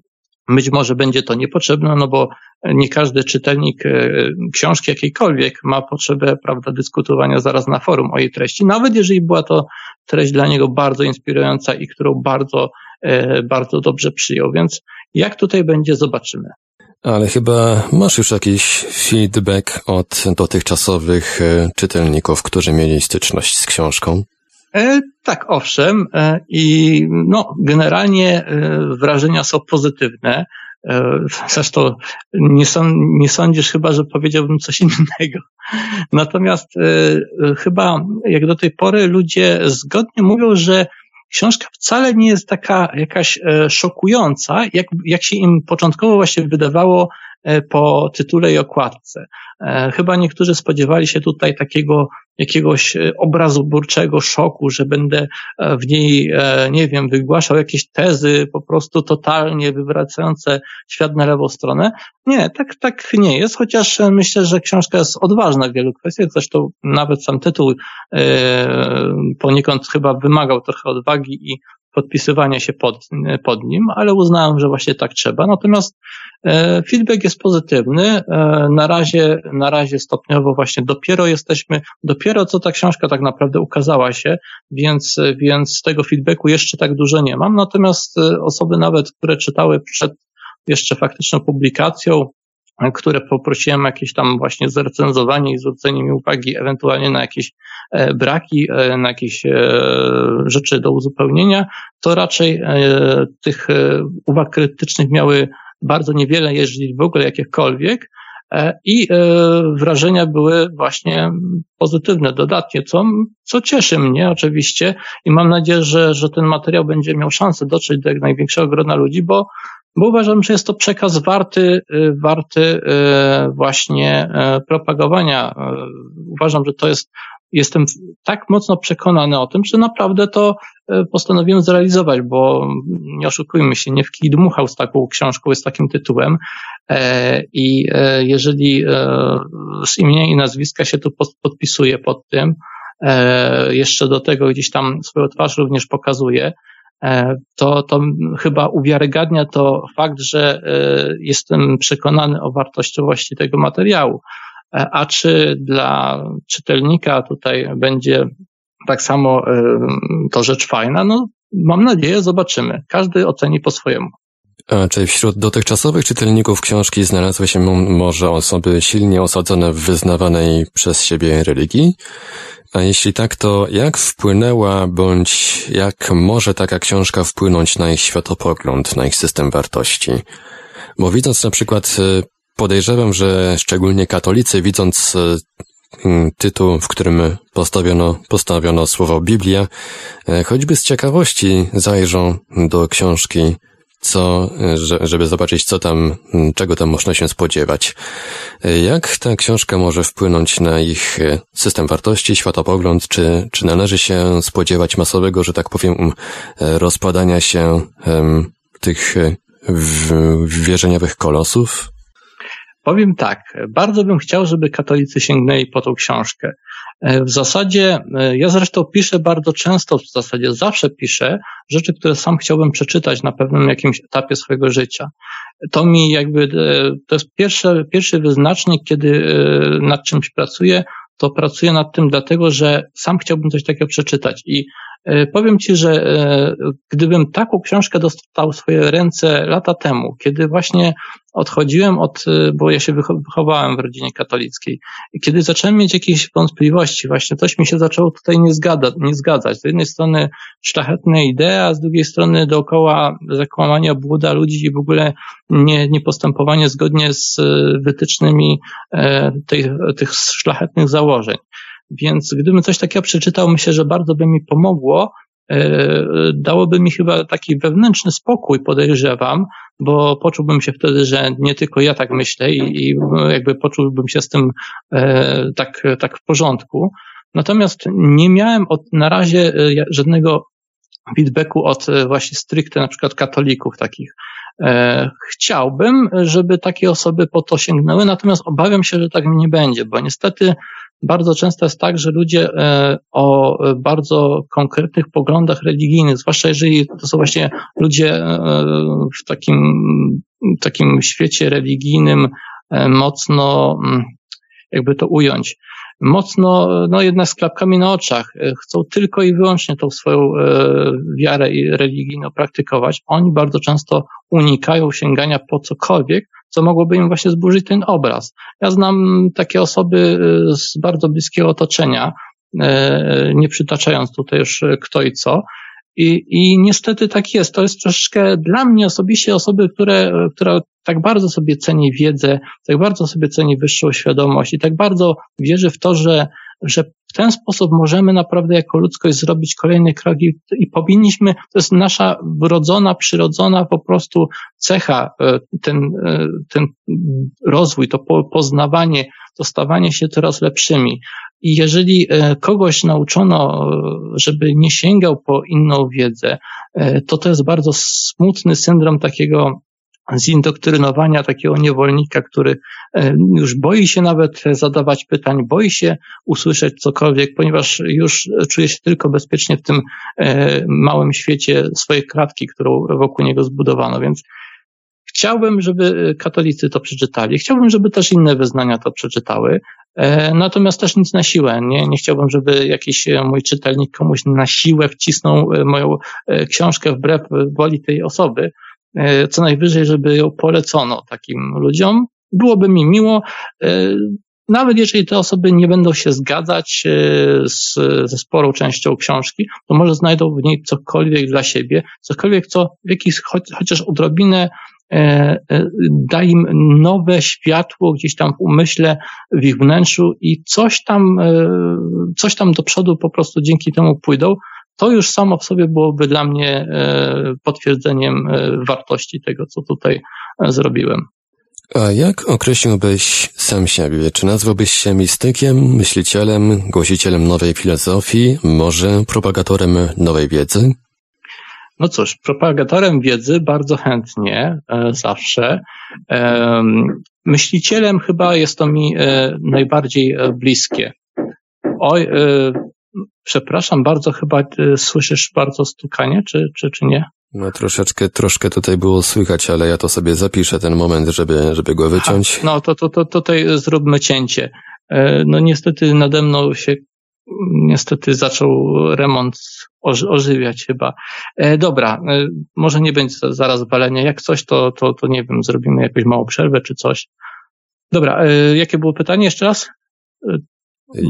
być może będzie to niepotrzebne, no bo nie każdy czytelnik e, książki jakiejkolwiek ma potrzebę, prawda, dyskutowania zaraz na forum o jej treści, nawet jeżeli była to treść dla niego bardzo inspirująca i którą bardzo, e, bardzo dobrze przyjął. Więc jak tutaj będzie, zobaczymy. Ale chyba masz już jakiś feedback od dotychczasowych e, czytelników, którzy mieli styczność z książką? E, tak, owszem. E, I no, generalnie e, wrażenia są pozytywne. Zresztą nie, nie sądzisz chyba, że powiedziałbym coś <laughs> innego. Natomiast chyba jak do tej pory ludzie zgodnie mówią, że książka wcale nie jest taka jakaś szokująca, jak, jak się im początkowo właśnie wydawało po tytule i okładce. Chyba niektórzy spodziewali się tutaj takiego jakiegoś e, obrazu burczego szoku, że będę e, w niej, e, nie wiem, wygłaszał jakieś tezy po prostu totalnie wywracające świat na lewą stronę. Nie, tak, tak nie jest, chociaż myślę, że książka jest odważna w wielu kwestiach, zresztą nawet sam tytuł poniekąd chyba wymagał trochę odwagi i podpisywania się pod, pod nim, ale uznałem, że właśnie tak trzeba. Natomiast e, feedback jest pozytywny. E, na razie, na razie stopniowo właśnie dopiero jesteśmy, dopiero co ta książka tak naprawdę ukazała się, więc, więc tego feedbacku jeszcze tak dużo nie mam. Natomiast e, osoby nawet, które czytały przed jeszcze faktyczną publikacją, które poprosiłem jakieś tam właśnie zrecenzowanie i zwrócenie mi uwagi ewentualnie na jakieś e, braki, e, na jakieś e, rzeczy do uzupełnienia, to raczej tych uwag krytycznych miały bardzo niewiele, jeżeli w ogóle jakiekolwiek, i wrażenia były właśnie pozytywne, dodatnie, co, co cieszy mnie oczywiście i mam nadzieję, że, że ten materiał będzie miał szansę dotrzeć do jak największego grona ludzi, bo bo uważam, że jest to przekaz warty, y, warty y, właśnie y, propagowania. Uważam, że to jest, jestem tak mocno przekonany o tym, że naprawdę to postanowiłem zrealizować, bo nie oszukujmy się, nie w kij dmuchał z taką książką, z takim tytułem e, i e, jeżeli e, z imienia i nazwiska się tu podpisuje pod tym, jeszcze do tego gdzieś tam swoją twarz również pokazuje, to, to chyba uwiarygadnia to fakt, że e, jestem przekonany o wartościowości tego materiału. E, a czy dla czytelnika tutaj będzie tak samo to rzecz fajna? No, mam nadzieję, zobaczymy. Każdy oceni po swojemu. Czy wśród dotychczasowych czytelników książki znalazły się może osoby silnie osadzone w wyznawanej przez siebie religii? A jeśli tak, to jak wpłynęła, bądź jak może taka książka wpłynąć na ich światopogląd, na ich system wartości? Bo widząc na przykład, e, podejrzewam, że szczególnie katolicy, widząc e, mm, tytuł, w którym postawiono, postawiono słowo Biblia, e, choćby z ciekawości zajrzą do książki co, żeby zobaczyć, co tam, czego tam można się spodziewać. Jak ta książka może wpłynąć na ich system wartości, światopogląd, czy, czy należy się spodziewać masowego, że tak powiem, rozpadania się tych wierzeniowych kolosów? Powiem tak, bardzo bym chciał, żeby katolicy sięgnęli po tą książkę. E, w zasadzie, e, ja zresztą piszę bardzo często, w zasadzie zawsze piszę rzeczy, które sam chciałbym przeczytać na pewnym jakimś etapie swojego życia. To mi jakby, e, to jest pierwszy, pierwszy wyznacznik, kiedy nad czymś pracuję, to pracuję nad tym dlatego, że sam chciałbym coś takiego przeczytać i powiem Ci, że e, gdybym taką książkę dostał w swoje ręce lata temu, kiedy właśnie odchodziłem od, e, bo ja się wychowałem w rodzinie katolickiej, kiedy zacząłem mieć jakieś wątpliwości, właśnie coś mi się zaczęło tutaj nie, zgada, nie zgadzać. Z jednej strony szlachetne idee, a z drugiej strony dookoła zakłamania błuda ludzi i w ogóle nie, nie postępowanie zgodnie z wytycznymi tych szlachetnych założeń. Więc gdybym coś takiego przeczytał, myślę, że bardzo by mi pomogło. E, dałoby mi chyba taki wewnętrzny spokój, podejrzewam, bo poczułbym się wtedy, że nie tylko ja tak myślę i, i jakby poczułbym się z tym e, tak, tak w porządku. Natomiast nie miałem od, na razie e, żadnego feedbacku od właśnie stricte na przykład katolików takich. Chciałbym, żeby takie osoby po to sięgnęły, natomiast obawiam się, że tak nie będzie, bo niestety bardzo często jest tak, że ludzie e, o bardzo konkretnych poglądach religijnych, zwłaszcza jeżeli to są właśnie ludzie e, w takim, takim świecie religijnym e, mocno, mm, jakby to ująć, mocno, no jednak z klapkami na oczach, chcą tylko i wyłącznie tą swoją wiarę religijną praktykować. Oni bardzo często unikają sięgania po cokolwiek, co mogłoby im właśnie zburzyć ten obraz. Ja znam takie osoby y, z bardzo bliskiego otoczenia, nie przytaczając tutaj już kto i co. I, I niestety tak jest. To jest troszeczkę dla mnie osobiście osoby, które, która tak bardzo sobie ceni wiedzę, tak bardzo sobie ceni wyższą świadomość i tak bardzo wierzy w to, że że w ten sposób możemy naprawdę jako ludzkość zrobić kolejny krok i, i powinniśmy, to jest nasza wrodzona, przyrodzona po prostu cecha, e, ten, e, ten rozwój, to poznawanie, to stawanie się coraz lepszymi. I jeżeli e, kogoś nauczono, żeby nie sięgał po inną wiedzę, to to jest bardzo smutny syndrom takiego zindoktrynowania takiego niewolnika, który e, już boi się nawet zadawać pytań, boi się usłyszeć cokolwiek, ponieważ już czuje się tylko bezpiecznie w tym e, małym świecie swojej klatki, którą wokół niego zbudowano. Więc chciałbym, żeby katolicy to przeczytali. Chciałbym, żeby też inne wyznania to przeczytały. E, natomiast też nic na siłę. Nie, nie chciałbym, żeby jakiś mój czytelnik komuś na siłę wcisnął moją książkę wbrew woli tej osoby E, co najwyżej, żeby ją polecono takim ludziom. Byłoby mi miło, e, nawet jeżeli te osoby nie będą się zgadzać e, z, ze sporą częścią książki, to może znajdą w niej cokolwiek dla siebie, cokolwiek, co w jakiś, chociaż odrobinę da im nowe światło gdzieś tam w umyśle, w ich wnętrzu i coś tam, coś tam do przodu po prostu dzięki temu pójdą, to już samo w sobie byłoby dla mnie e, potwierdzeniem e, wartości tego, co tutaj e, zrobiłem. A jak określiłbyś sam siebie? Czy nazwałbyś się mistykiem, myślicielem, głosicielem nowej filozofii, może propagatorem nowej wiedzy? No cóż, propagatorem wiedzy bardzo chętnie, zawsze. Myślicielem chyba jest to mi najbardziej bliskie. Oj, Przepraszam bardzo, chyba słyszysz bardzo stukanie, czy, czy, czy nie? No troszeczkę, troszkę tutaj było słychać, ale ja to sobie zapiszę ten moment, żeby, żeby go wyciąć. Ha, no to, to, to tutaj zróbmy cięcie. E, no niestety nade mną się niestety zaczął remont ożywiać chyba. E, dobra, e, może nie będzie zaraz walenia. Jak coś, to, to, to nie wiem, zrobimy jakąś małą przerwę czy coś. Dobra, jakie było pytanie jeszcze raz?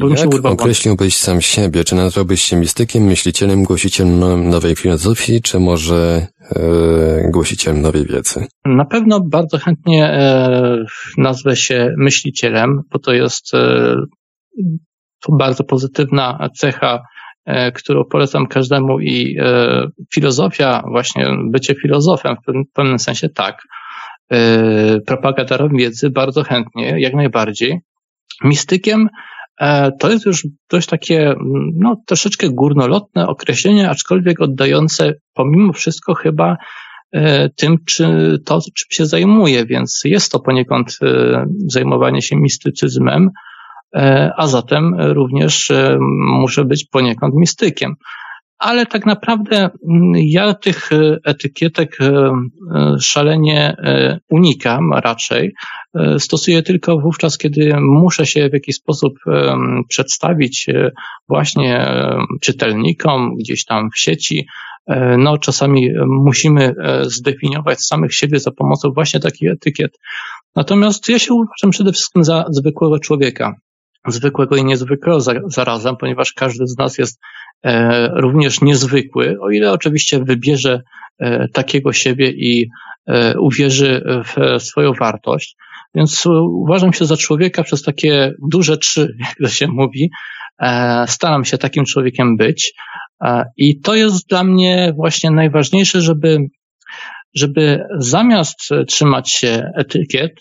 Bo Jak określiłbyś sam siebie? Czy nazwałbyś się mistykiem, myślicielem, głosicielem nowej filozofii, czy może e, głosicielem nowej wiedzy? Na pewno bardzo chętnie e, nazwę się myślicielem, bo to jest e, bardzo pozytywna cecha, którą polecam każdemu i filozofia, właśnie bycie filozofem w pewnym sensie tak, propagatorem wiedzy bardzo chętnie, jak najbardziej. Mistykiem E, to jest już dość takie, no, troszeczkę górnolotne określenie, aczkolwiek oddające pomimo wszystko chyba e, tym, czy to, czym się zajmuje, więc jest to poniekąd e, zajmowanie się mistycyzmem, a zatem również muszę być poniekąd mistykiem ale tak naprawdę mm, ja tych e, etykietek e, e, szalenie unikam raczej. Stosuję tylko wówczas, kiedy muszę się w jakiś sposób przedstawić właśnie czytelnikom gdzieś tam w sieci. No, czasami musimy zdefiniować samych siebie za pomocą właśnie takich etykiet. Natomiast ja się uważam przede wszystkim za zwykłego człowieka zwykłego i niezwykłego zarazem, ponieważ każdy z nas jest e, również niezwykły, o ile oczywiście wybierze e, takiego siebie i e, uwierzy w swoją wartość. Więc uważam się za człowieka przez takie duże trzy, <laughs> jak to się mówi. Staram się takim człowiekiem być. I to jest dla mnie właśnie najważniejsze, żeby, żeby zamiast trzymać się etykiet,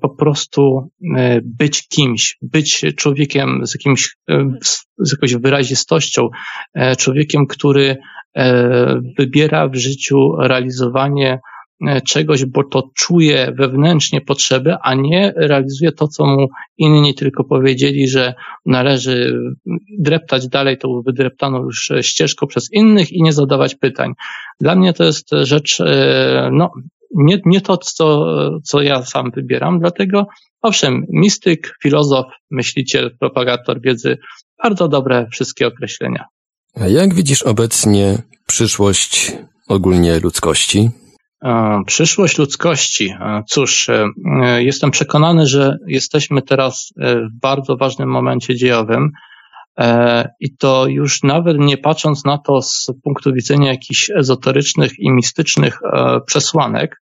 po prostu e, być kimś, być człowiekiem z, jakimś, e, z jakąś wyrazistością, człowiekiem, który wybiera w życiu realizowanie czegoś, bo to czuje wewnętrznie potrzeby, a nie realizuje to, co mu inni tylko powiedzieli, że należy dreptać dalej tą wydreptaną już ścieżką przez innych i nie zadawać pytań. Dla mnie to jest rzecz, no, nie, nie to, co, co ja sam wybieram, dlatego owszem, mistyk, filozof, myśliciel, propagator wiedzy, bardzo dobre wszystkie określenia. A jak widzisz obecnie przyszłość ogólnie ludzkości? Przyszłość ludzkości. Cóż, e, jestem przekonany, że jesteśmy teraz e, w bardzo ważnym momencie dziejowym. E, I to już nawet nie patrząc na to z punktu widzenia jakichś ezoterycznych i mistycznych przesłanek,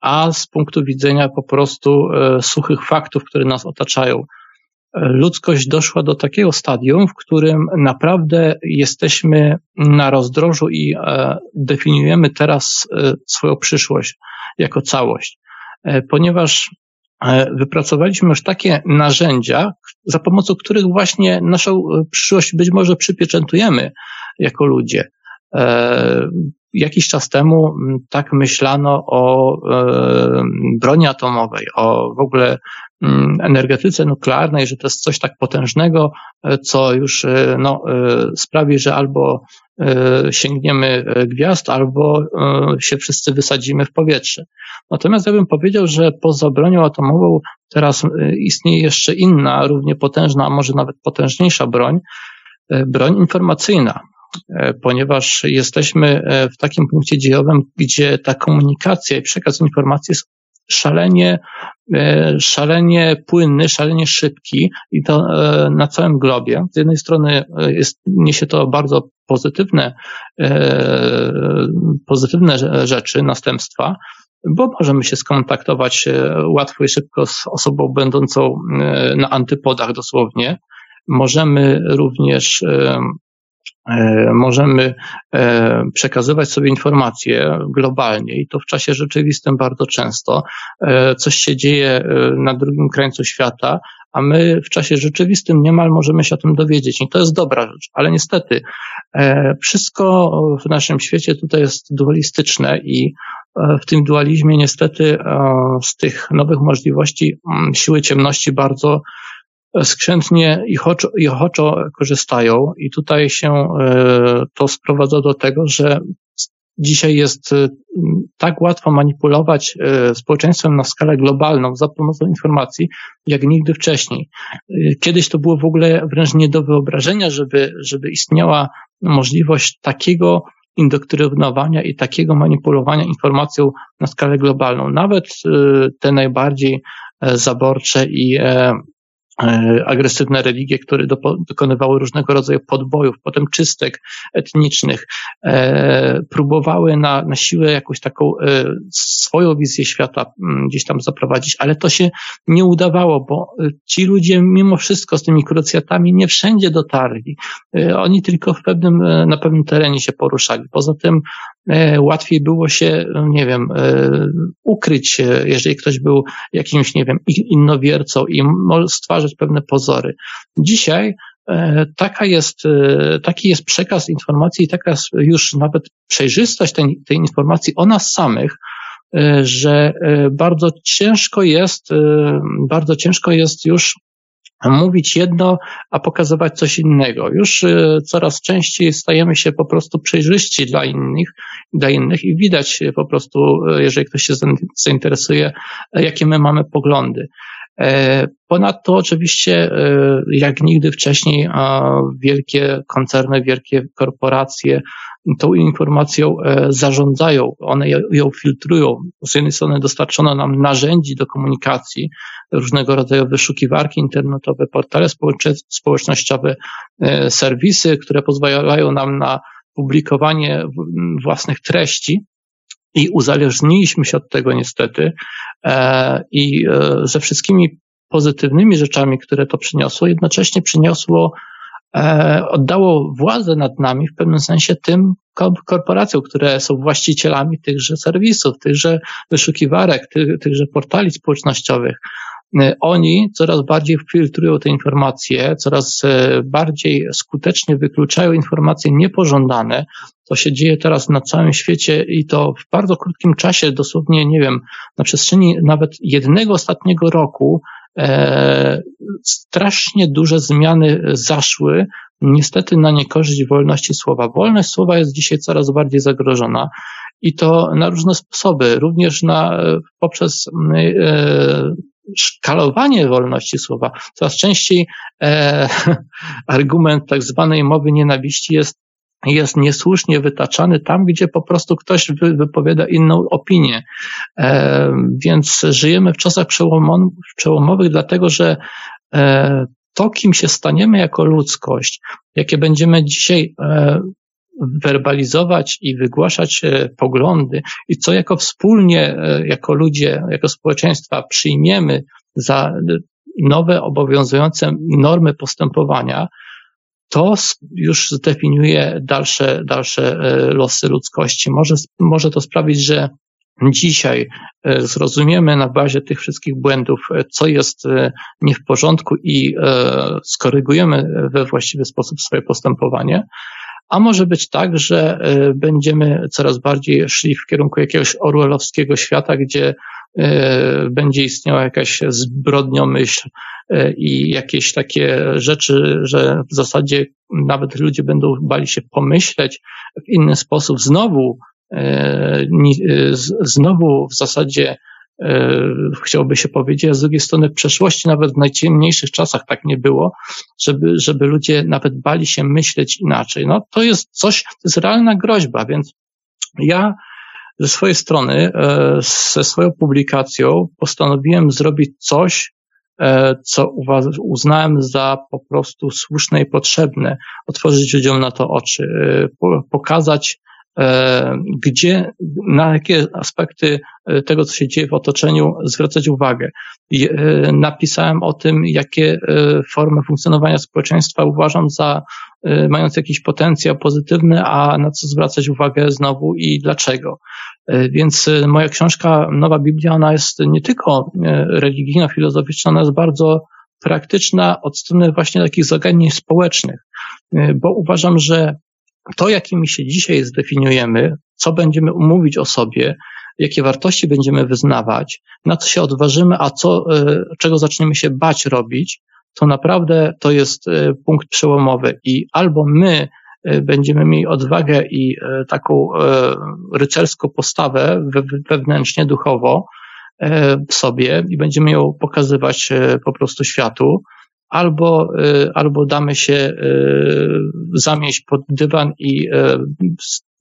a z punktu widzenia po prostu e, suchych faktów, które nas otaczają. E, ludzkość doszła do takiego stadium, w którym naprawdę jesteśmy na rozdrożu i e, definiujemy teraz swoją przyszłość jako całość, ponieważ wypracowaliśmy już takie narzędzia, za pomocą których właśnie naszą przyszłość być może przypieczętujemy jako ludzie. Jakiś czas temu tak myślano o e, broni atomowej, o w ogóle energetyce nuklearnej, że to jest coś tak potężnego, e, co już e, no, sprawi, że albo sięgniemy gwiazd, albo się wszyscy wysadzimy w powietrze. Natomiast ja bym powiedział, że poza bronią atomową teraz istnieje jeszcze inna, równie potężna, a może nawet potężniejsza broń, broń informacyjna. E, ponieważ jesteśmy e, w takim punkcie dziejowym, gdzie ta komunikacja i przekaz informacji jest szalenie, e, szalenie płynny, szalenie szybki i to na całym globie. Z jednej strony jest, niesie to bardzo pozytywne, pozytywne rzeczy, następstwa, bo możemy się skontaktować łatwo i szybko z osobą będącą na antypodach dosłownie. Możemy również możemy e, przekazywać sobie informacje globalnie i to w czasie rzeczywistym bardzo często. E, coś się dzieje na drugim krańcu świata, a my w czasie rzeczywistym niemal możemy się o tym dowiedzieć. I to jest dobra rzecz, ale niestety wszystko w naszym świecie tutaj jest dualistyczne i w tym dualizmie niestety z tych nowych możliwości siły ciemności bardzo skrzętnie i ochoczo, i ochoczo korzystają i tutaj się e, to sprowadza do tego, że dzisiaj jest e, tak łatwo manipulować e, społeczeństwem na skalę globalną za pomocą informacji, jak nigdy wcześniej. Kiedyś to było w ogóle wręcz nie do wyobrażenia, żeby, żeby istniała możliwość takiego indoktrynowania i takiego manipulowania informacją na skalę globalną. Nawet te najbardziej zaborcze i agresywne religie, które dokonywały różnego rodzaju podbojów, potem czystek etnicznych, e, próbowały na, na siłę jakąś taką e, swoją wizję świata mm, gdzieś tam zaprowadzić, ale to się nie udawało, bo ci ludzie mimo wszystko z tymi krucjatami nie wszędzie dotarli. Oni tylko w pewnym, na pewnym terenie się poruszali. Poza tym łatwiej było się, nie wiem, ukryć, jeżeli ktoś był jakimś, nie wiem, innowiercą i stwarzać pewne pozory. Dzisiaj e, taka jest, e, taki jest przekaz informacji i taka jest już nawet przejrzystość tej, tej informacji o nas samych, e, że bardzo ciężko jest, bardzo ciężko jest już mówić jedno, a pokazywać coś innego. Już coraz częściej stajemy się po prostu przejrzyści dla innych, dla innych i widać po prostu, jeżeli ktoś się zainteresuje, jakie my mamy poglądy. E, ponadto oczywiście, jak nigdy wcześniej, wielkie koncerny, wielkie korporacje tą informacją e, zarządzają, one ją filtrują. Z jednej strony dostarczono nam narzędzi do komunikacji, różnego rodzaju wyszukiwarki internetowe, portale społecznościowe, serwisy, które pozwalają nam na publikowanie własnych treści, i uzależniliśmy się od tego niestety e, i e, ze wszystkimi pozytywnymi rzeczami, które to przyniosło, jednocześnie przyniosło, e, oddało władzę nad nami w pewnym sensie tym korporacjom, które są właścicielami tychże serwisów, tychże wyszukiwarek, tych, tychże portali społecznościowych. Oni coraz bardziej filtrują te informacje, coraz bardziej skutecznie wykluczają informacje niepożądane, to się dzieje teraz na całym świecie i to w bardzo krótkim czasie, dosłownie, nie wiem, na przestrzeni nawet jednego ostatniego roku, e, strasznie duże zmiany zaszły, niestety na niekorzyść wolności słowa. Wolność słowa jest dzisiaj coraz bardziej zagrożona i to na różne sposoby, również na, poprzez e, szkalowanie wolności słowa. Coraz częściej e, <laughs> argument tak zwanej mowy nienawiści jest jest niesłusznie wytaczany tam, gdzie po prostu ktoś wypowiada inną opinię. E, więc żyjemy w czasach przełomowych, dlatego że e, to, kim się staniemy jako ludzkość, jakie będziemy dzisiaj e, werbalizować i wygłaszać poglądy i co jako wspólnie, jako ludzie, jako społeczeństwa przyjmiemy za nowe obowiązujące normy postępowania, to już zdefiniuje dalsze, dalsze e, losy ludzkości. Może, może to sprawić, że dzisiaj e, zrozumiemy na bazie tych wszystkich błędów, e, co jest nie w porządku i skorygujemy we właściwy sposób swoje postępowanie. A może być tak, że będziemy coraz bardziej szli w kierunku jakiegoś orwellowskiego świata, gdzie będzie istniała jakaś zbrodniomyśl, E, i jakieś takie rzeczy, że w zasadzie nawet ludzie będą bali się pomyśleć w inny sposób. Znowu, znowu w zasadzie chciałoby się powiedzieć, a z drugiej strony w przeszłości, nawet w najciemniejszych czasach tak nie było, żeby, żeby ludzie nawet bali się myśleć inaczej. No to jest coś, to jest realna groźba, więc ja ze swojej strony, ze swoją publikacją postanowiłem zrobić coś, E, co uznałem za po prostu słuszne i potrzebne, otworzyć ludziom na to oczy, e, pokazać, e, gdzie, na jakie aspekty tego, co się dzieje w otoczeniu, zwracać uwagę. I napisałem o tym, jakie formy funkcjonowania społeczeństwa uważam za mające jakiś potencjał pozytywny, a na co zwracać uwagę znowu i dlaczego. E, więc e, moja książka Nowa Biblia, ona jest nie tylko e, religijna, filozoficzna, ona jest bardzo praktyczna od strony właśnie takich zagadnień społecznych, bo uważam, że to, jakimi się dzisiaj zdefiniujemy, co będziemy umówić o sobie, jakie wartości będziemy wyznawać, na co się odważymy, a co, czego zaczniemy się bać robić, to naprawdę to jest punkt przełomowy. I albo my E, będziemy mieli odwagę i e, taką e, rycerską postawę wewnętrznie, duchowo w sobie i będziemy ją pokazywać po prostu światu, albo, albo damy się zamieść pod dywan i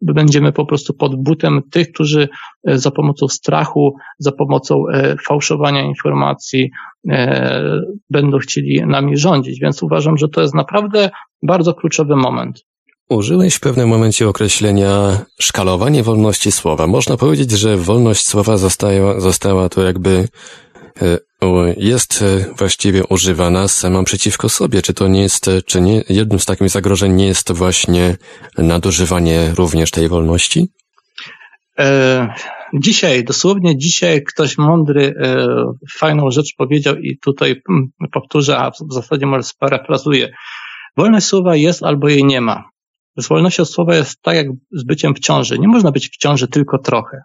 będziemy po prostu pod butem tych, którzy za pomocą strachu, za pomocą fałszowania informacji będą chcieli nami rządzić. Więc uważam, że to jest naprawdę bardzo kluczowy moment. Użyłeś w pewnym momencie określenia szkalowanie wolności słowa. Można powiedzieć, że wolność słowa została, została to jakby jest e, właściwie używana sama przeciwko sobie. Czy to nie jest, e, czy nie, jednym z takich zagrożeń nie jest właśnie nadużywanie również tej wolności? Dzisiaj, dosłownie dzisiaj ktoś mądry fajną rzecz powiedział i tutaj mm, powtórzę, a w zasadzie może sparafrazuję. Wolność słowa jest albo jej nie ma. Z wolnością słowa jest tak jak z byciem w ciąży. Nie można być w ciąży tylko trochę.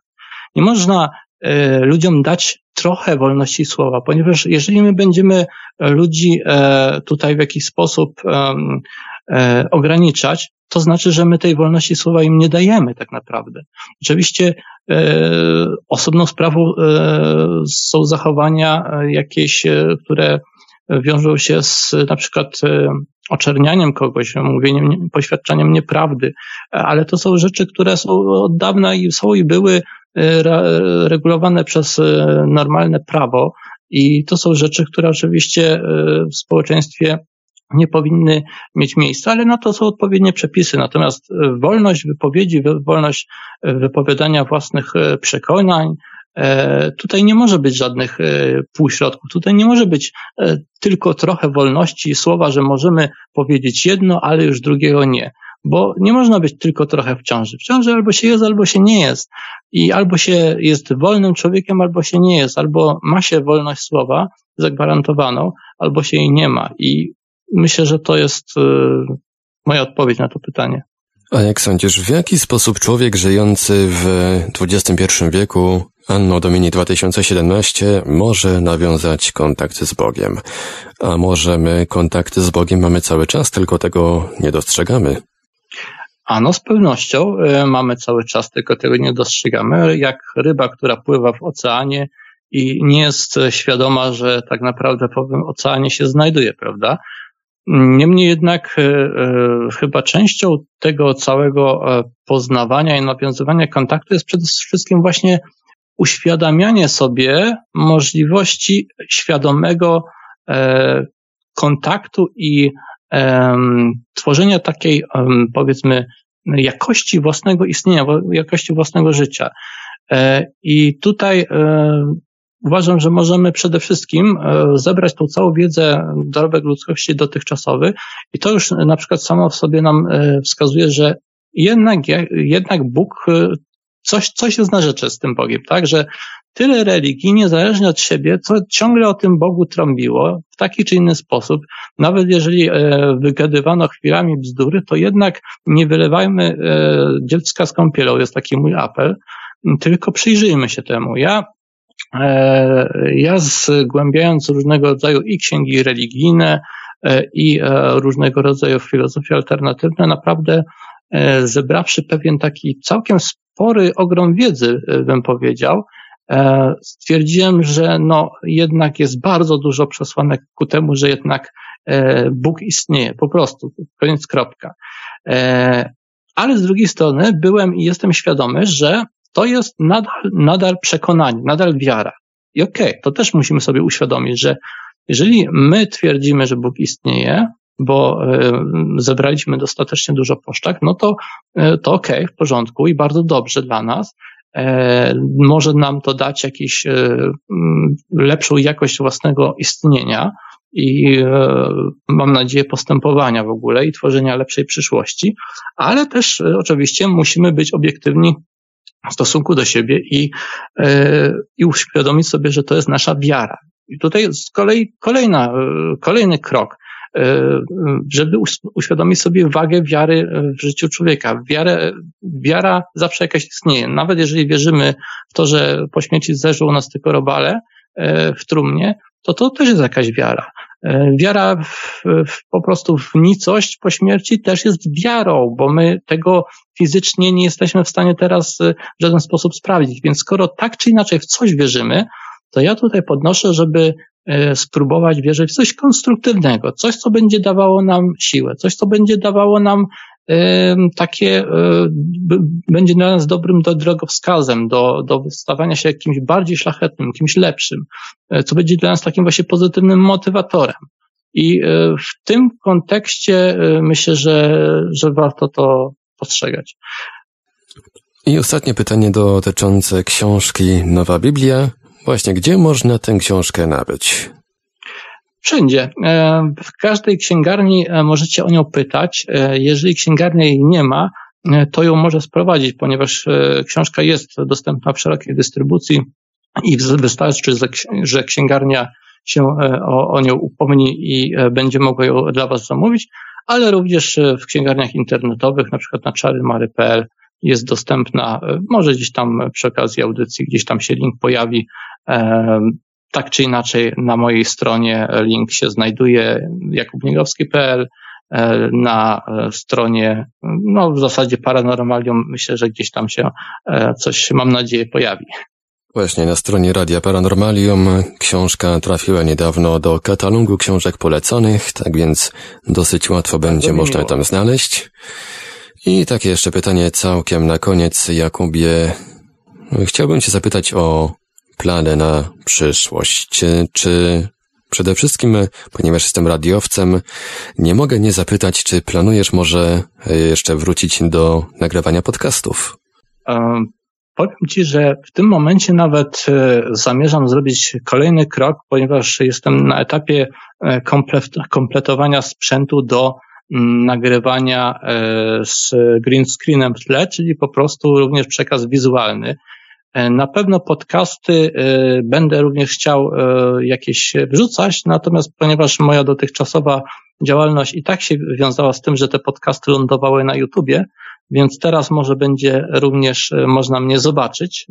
Nie można e, ludziom dać trochę wolności słowa, ponieważ jeżeli my będziemy ludzi e, tutaj w jakiś sposób e, ograniczać, to znaczy, że my tej wolności słowa im nie dajemy tak naprawdę. Oczywiście osobną sprawą są zachowania jakieś, które wiążą się z na przykład oczernianiem kogoś, mówieniem, poświadczaniem nieprawdy, ale to są rzeczy, które są od dawna i są i były e, regulowane przez e, normalne prawo i to są rzeczy, które oczywiście e, w społeczeństwie nie powinny mieć miejsca, ale na to są odpowiednie przepisy. Natomiast wolność wypowiedzi, wolność wypowiadania własnych przekonań, E, tutaj nie może być żadnych półśrodków. Tutaj nie może być e, tylko trochę wolności słowa, że możemy powiedzieć jedno, ale już drugiego nie. Bo nie można być tylko trochę w ciąży. W ciąży albo się jest, albo się nie jest. I albo się jest wolnym człowiekiem, albo się nie jest. Albo ma się wolność słowa zagwarantowaną, albo się jej nie ma. I myślę, że to jest moja odpowiedź na to pytanie. A jak sądzisz, w jaki sposób człowiek żyjący w XXI wieku Anno Domini 2017 może nawiązać kontakt z Bogiem. A może my kontakty z Bogiem mamy cały czas, tylko tego nie dostrzegamy? Ano, z pewnością y, mamy cały czas, tylko tego nie dostrzegamy. Jak ryba, która pływa w oceanie i nie jest świadoma, że tak naprawdę w oceanie się znajduje, prawda? Niemniej jednak y, y, chyba częścią tego całego poznawania i nawiązywania kontaktu jest przede wszystkim właśnie uświadamianie sobie możliwości świadomego e, kontaktu i e, tworzenia takiej, powiedzmy, jakości własnego istnienia, jakości własnego życia. E, I tutaj e, uważam, że możemy przede wszystkim e, zebrać tą całą wiedzę dorobek ludzkości dotychczasowy i to już na przykład samo w sobie nam wskazuje, że jednak, jednak Bóg coś, coś jest na rzeczy z tym Bogiem, tak? Że tyle religii, niezależnie od siebie, co ciągle o tym Bogu trąbiło w taki czy inny sposób, nawet jeżeli e, wygadywano chwilami bzdury, to jednak nie wylewajmy e, dziecka z kąpielą, jest taki mój apel, tylko przyjrzyjmy się temu. Ja e, ja zgłębiając różnego rodzaju i księgi religijne, e, i e, różnego rodzaju filozofie alternatywne, naprawdę zebrawszy pewien taki całkiem spory ogrom wiedzy, e, bym powiedział, e, stwierdziłem, że no jednak jest bardzo dużo przesłanek ku temu, że jednak e, Bóg istnieje, po prostu, koniec kropka. Ale z drugiej strony byłem i jestem świadomy, że to jest nadal, nadal przekonanie, nadal wiara. I okej, okay, to też musimy sobie uświadomić, że jeżeli my twierdzimy, że Bóg istnieje, bo e, zebraliśmy dostatecznie dużo poszczak, no to, e, to okej, w porządku i bardzo dobrze dla nas. E, może nam to dać jakąś lepszą jakość własnego istnienia i mam nadzieję postępowania w ogóle i tworzenia lepszej przyszłości, ale też oczywiście musimy być obiektywni w stosunku do siebie i, i uświadomić sobie, że to jest nasza wiara. I tutaj z kolei kolejna, kolejny krok. E, żeby uświadomić sobie wagę wiary w życiu człowieka. Wiarę, wiara zawsze jakaś istnieje. Nawet jeżeli wierzymy w to, że po śmierci zeżą nas tylko robale e, w trumnie, to to też jest jakaś wiara. E, wiara w, w, po prostu w nicość po śmierci też jest wiarą, bo my tego fizycznie nie jesteśmy w stanie teraz w żaden sposób sprawdzić. Więc skoro tak czy inaczej w coś wierzymy, to ja tutaj podnoszę, żeby E, spróbować wierzyć w coś konstruktywnego, coś, co będzie dawało nam siłę, coś, co będzie dawało nam takie będzie dla nas dobrym do drogowskazem, do, do stawania się kimś bardziej szlachetnym, kimś lepszym, co będzie dla nas takim właśnie pozytywnym motywatorem. I w tym kontekście myślę, że, że warto to postrzegać. I ostatnie pytanie dotyczące książki Nowa Biblia. Właśnie, gdzie można tę książkę nabyć? Wszędzie. E, w każdej księgarni e, możecie o nią pytać. E, jeżeli księgarnia jej nie ma, to ją może sprowadzić, ponieważ książka jest dostępna w szerokiej dystrybucji i wystarczy, że księgarnia się o, o nią upomni i będzie mogła ją dla Was zamówić, ale również w księgarniach internetowych, na przykład na czarymary.pl jest dostępna, może gdzieś tam przy okazji audycji, gdzieś tam się link pojawi, tak czy inaczej na mojej stronie link się znajduje jakubniegowski.pl, e, na stronie, no w zasadzie Paranormalium myślę, że gdzieś tam się e, coś, mam nadzieję, pojawi. Właśnie na stronie Radia Paranormalium książka trafiła niedawno do katalogu książek poleconych, tak więc dosyć łatwo będzie można miło. tam znaleźć. I takie jeszcze pytanie całkiem na koniec, Jakubie. Chciałbym Cię zapytać o plany na przyszłość? Czy przede wszystkim, ponieważ jestem radiowcem, nie mogę nie zapytać, czy planujesz może jeszcze wrócić do nagrywania podcastów? Um, powiem Ci, że w tym momencie nawet e, zamierzam zrobić kolejny krok, ponieważ jestem na etapie e, kompletowania sprzętu do nagrywania e, z green screenem w tle, czyli po prostu również przekaz wizualny. E, na pewno podcasty e, będę również chciał jakieś wrzucać, natomiast ponieważ moja dotychczasowa działalność i tak się wiązała z tym, że te podcasty lądowały na YouTubie, więc teraz może będzie również można mnie zobaczyć.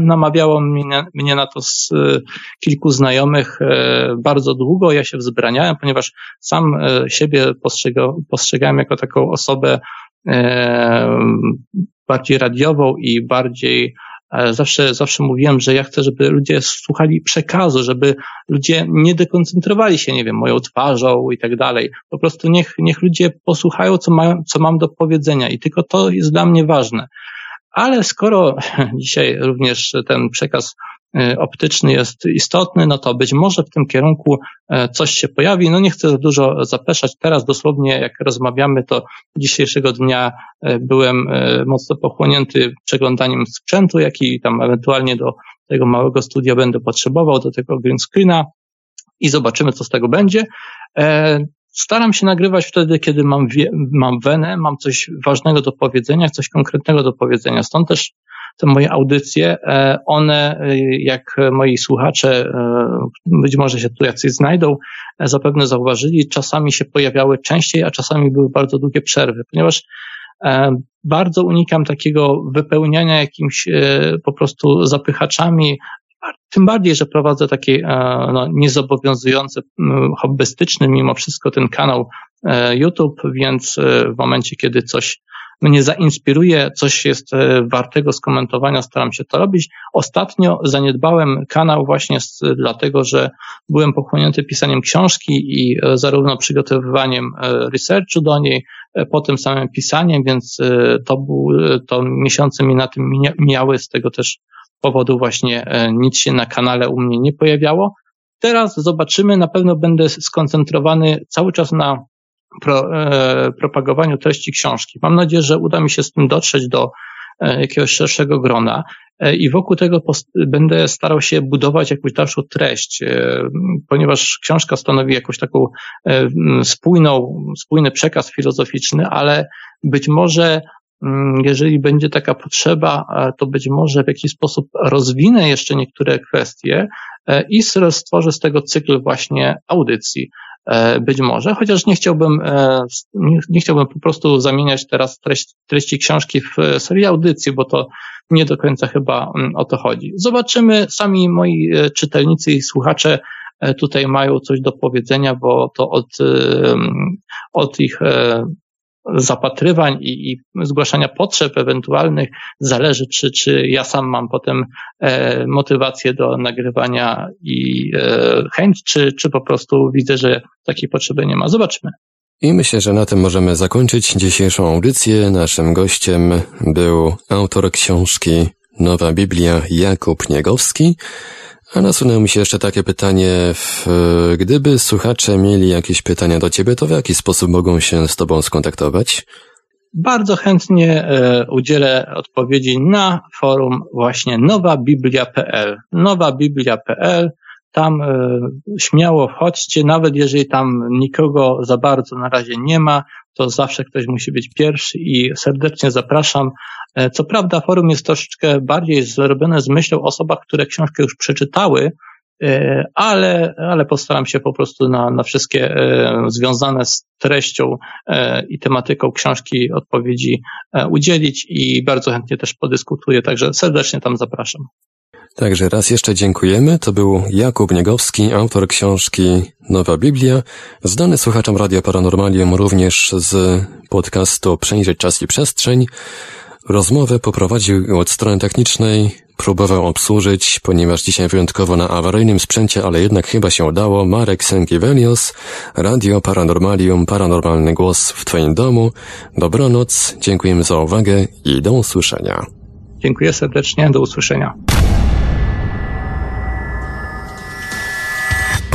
namawiało mnie, mnie na to z kilku znajomych bardzo długo. Ja się wzbraniałem, ponieważ sam siebie postrzegałem jako taką osobę bardziej radiową i bardziej Zawsze, zawsze mówiłem, że ja chcę, żeby ludzie słuchali przekazu, żeby ludzie nie dekoncentrowali się, nie wiem, moją twarzą i tak dalej. Po prostu niech, niech ludzie posłuchają, co, ma, co mam do powiedzenia i tylko to jest dla mnie ważne. Ale skoro <laughs> dzisiaj również ten przekaz E, optyczny jest istotny, no to być może w tym kierunku e, coś się pojawi. No nie chcę za dużo zapeszać. Teraz dosłownie jak rozmawiamy, to dzisiejszego dnia e, byłem mocno pochłonięty przeglądaniem sprzętu, jaki tam ewentualnie do tego małego studia będę potrzebował, do tego green screena i zobaczymy, co z tego będzie. Staram się nagrywać wtedy, kiedy mam, mam wenę, mam coś ważnego do powiedzenia, coś konkretnego do powiedzenia. Stąd też te moje audycje, e, one, e, jak moi słuchacze, e, być może się tu jacyś znajdą, zapewne zauważyli, czasami się pojawiały częściej, a czasami były bardzo długie przerwy, ponieważ bardzo unikam takiego wypełniania jakimiś po prostu zapychaczami, tym bardziej, że prowadzę taki no, niezobowiązujący, hobbystyczny mimo wszystko ten kanał YouTube, więc w momencie, kiedy coś mnie zainspiruje, coś jest e, wartego skomentowania, staram się to robić. Ostatnio zaniedbałem kanał właśnie z, dlatego, że byłem pochłonięty pisaniem książki i e, zarówno przygotowywaniem e, researchu do niej, po tym samym pisaniem, więc to, był, to miesiące mi na tym mijały, z tego też powodu właśnie nic się na kanale u mnie nie pojawiało. Teraz zobaczymy, na pewno będę skoncentrowany cały czas na pro, e, propagowaniu treści książki. Mam nadzieję, że uda mi się z tym dotrzeć do e, jakiegoś szerszego grona e, i wokół tego będę starał się budować jakąś dalszą treść, ponieważ książka stanowi jakąś taką spójną, spójny przekaz filozoficzny, ale być może jeżeli będzie taka potrzeba, to być może w jakiś sposób rozwinę jeszcze niektóre kwestie i stworzę z tego cykl właśnie audycji. E, być może, chociaż nie chciałbym, e, nie chciałbym po prostu zamieniać teraz treści, treści książki w e, serię audycji, bo to nie do końca chyba mm, o to chodzi. Zobaczymy, sami moi czytelnicy i słuchacze tutaj mają coś do powiedzenia, bo to od, od ich zapatrywań i, i zgłaszania potrzeb ewentualnych zależy, czy, czy ja sam mam potem e, motywację do nagrywania i e, chęć, czy, czy po prostu widzę, że takiej potrzeby nie ma. Zobaczmy. I myślę, że na tym możemy zakończyć dzisiejszą audycję. Naszym gościem był autor książki Nowa Biblia Jakub Niegowski. A nasunęło mi się jeszcze takie pytanie, gdyby słuchacze mieli jakieś pytania do Ciebie, to w jaki sposób mogą się z Tobą skontaktować? Bardzo chętnie e, udzielę odpowiedzi na forum właśnie nowabiblia.pl. Nowabiblia.pl tam e, śmiało wchodźcie, nawet jeżeli tam nikogo za bardzo na razie nie ma, to zawsze ktoś musi być pierwszy i serdecznie zapraszam. E, co prawda forum jest troszeczkę bardziej zrobione z myślą o osobach, które książkę już przeczytały, e, ale, ale postaram się po prostu na, na wszystkie związane z treścią i tematyką książki odpowiedzi udzielić i bardzo chętnie też podyskutuję, także serdecznie tam zapraszam. Także raz jeszcze dziękujemy. To był Jakub Niegowski, autor książki Nowa Biblia, znany słuchaczom Radia Paranormalium również z podcastu Przejrzeć Czas i Przestrzeń. Rozmowę poprowadził od strony technicznej, próbował obsłużyć, ponieważ dzisiaj wyjątkowo na awaryjnym sprzęcie, ale jednak chyba się udało, Marek Sękiewelios, Radio Paranormalium, Paranormalny Głos w Twoim domu. Dobranoc, dziękujemy za uwagę i do usłyszenia. Dziękuję serdecznie, do usłyszenia.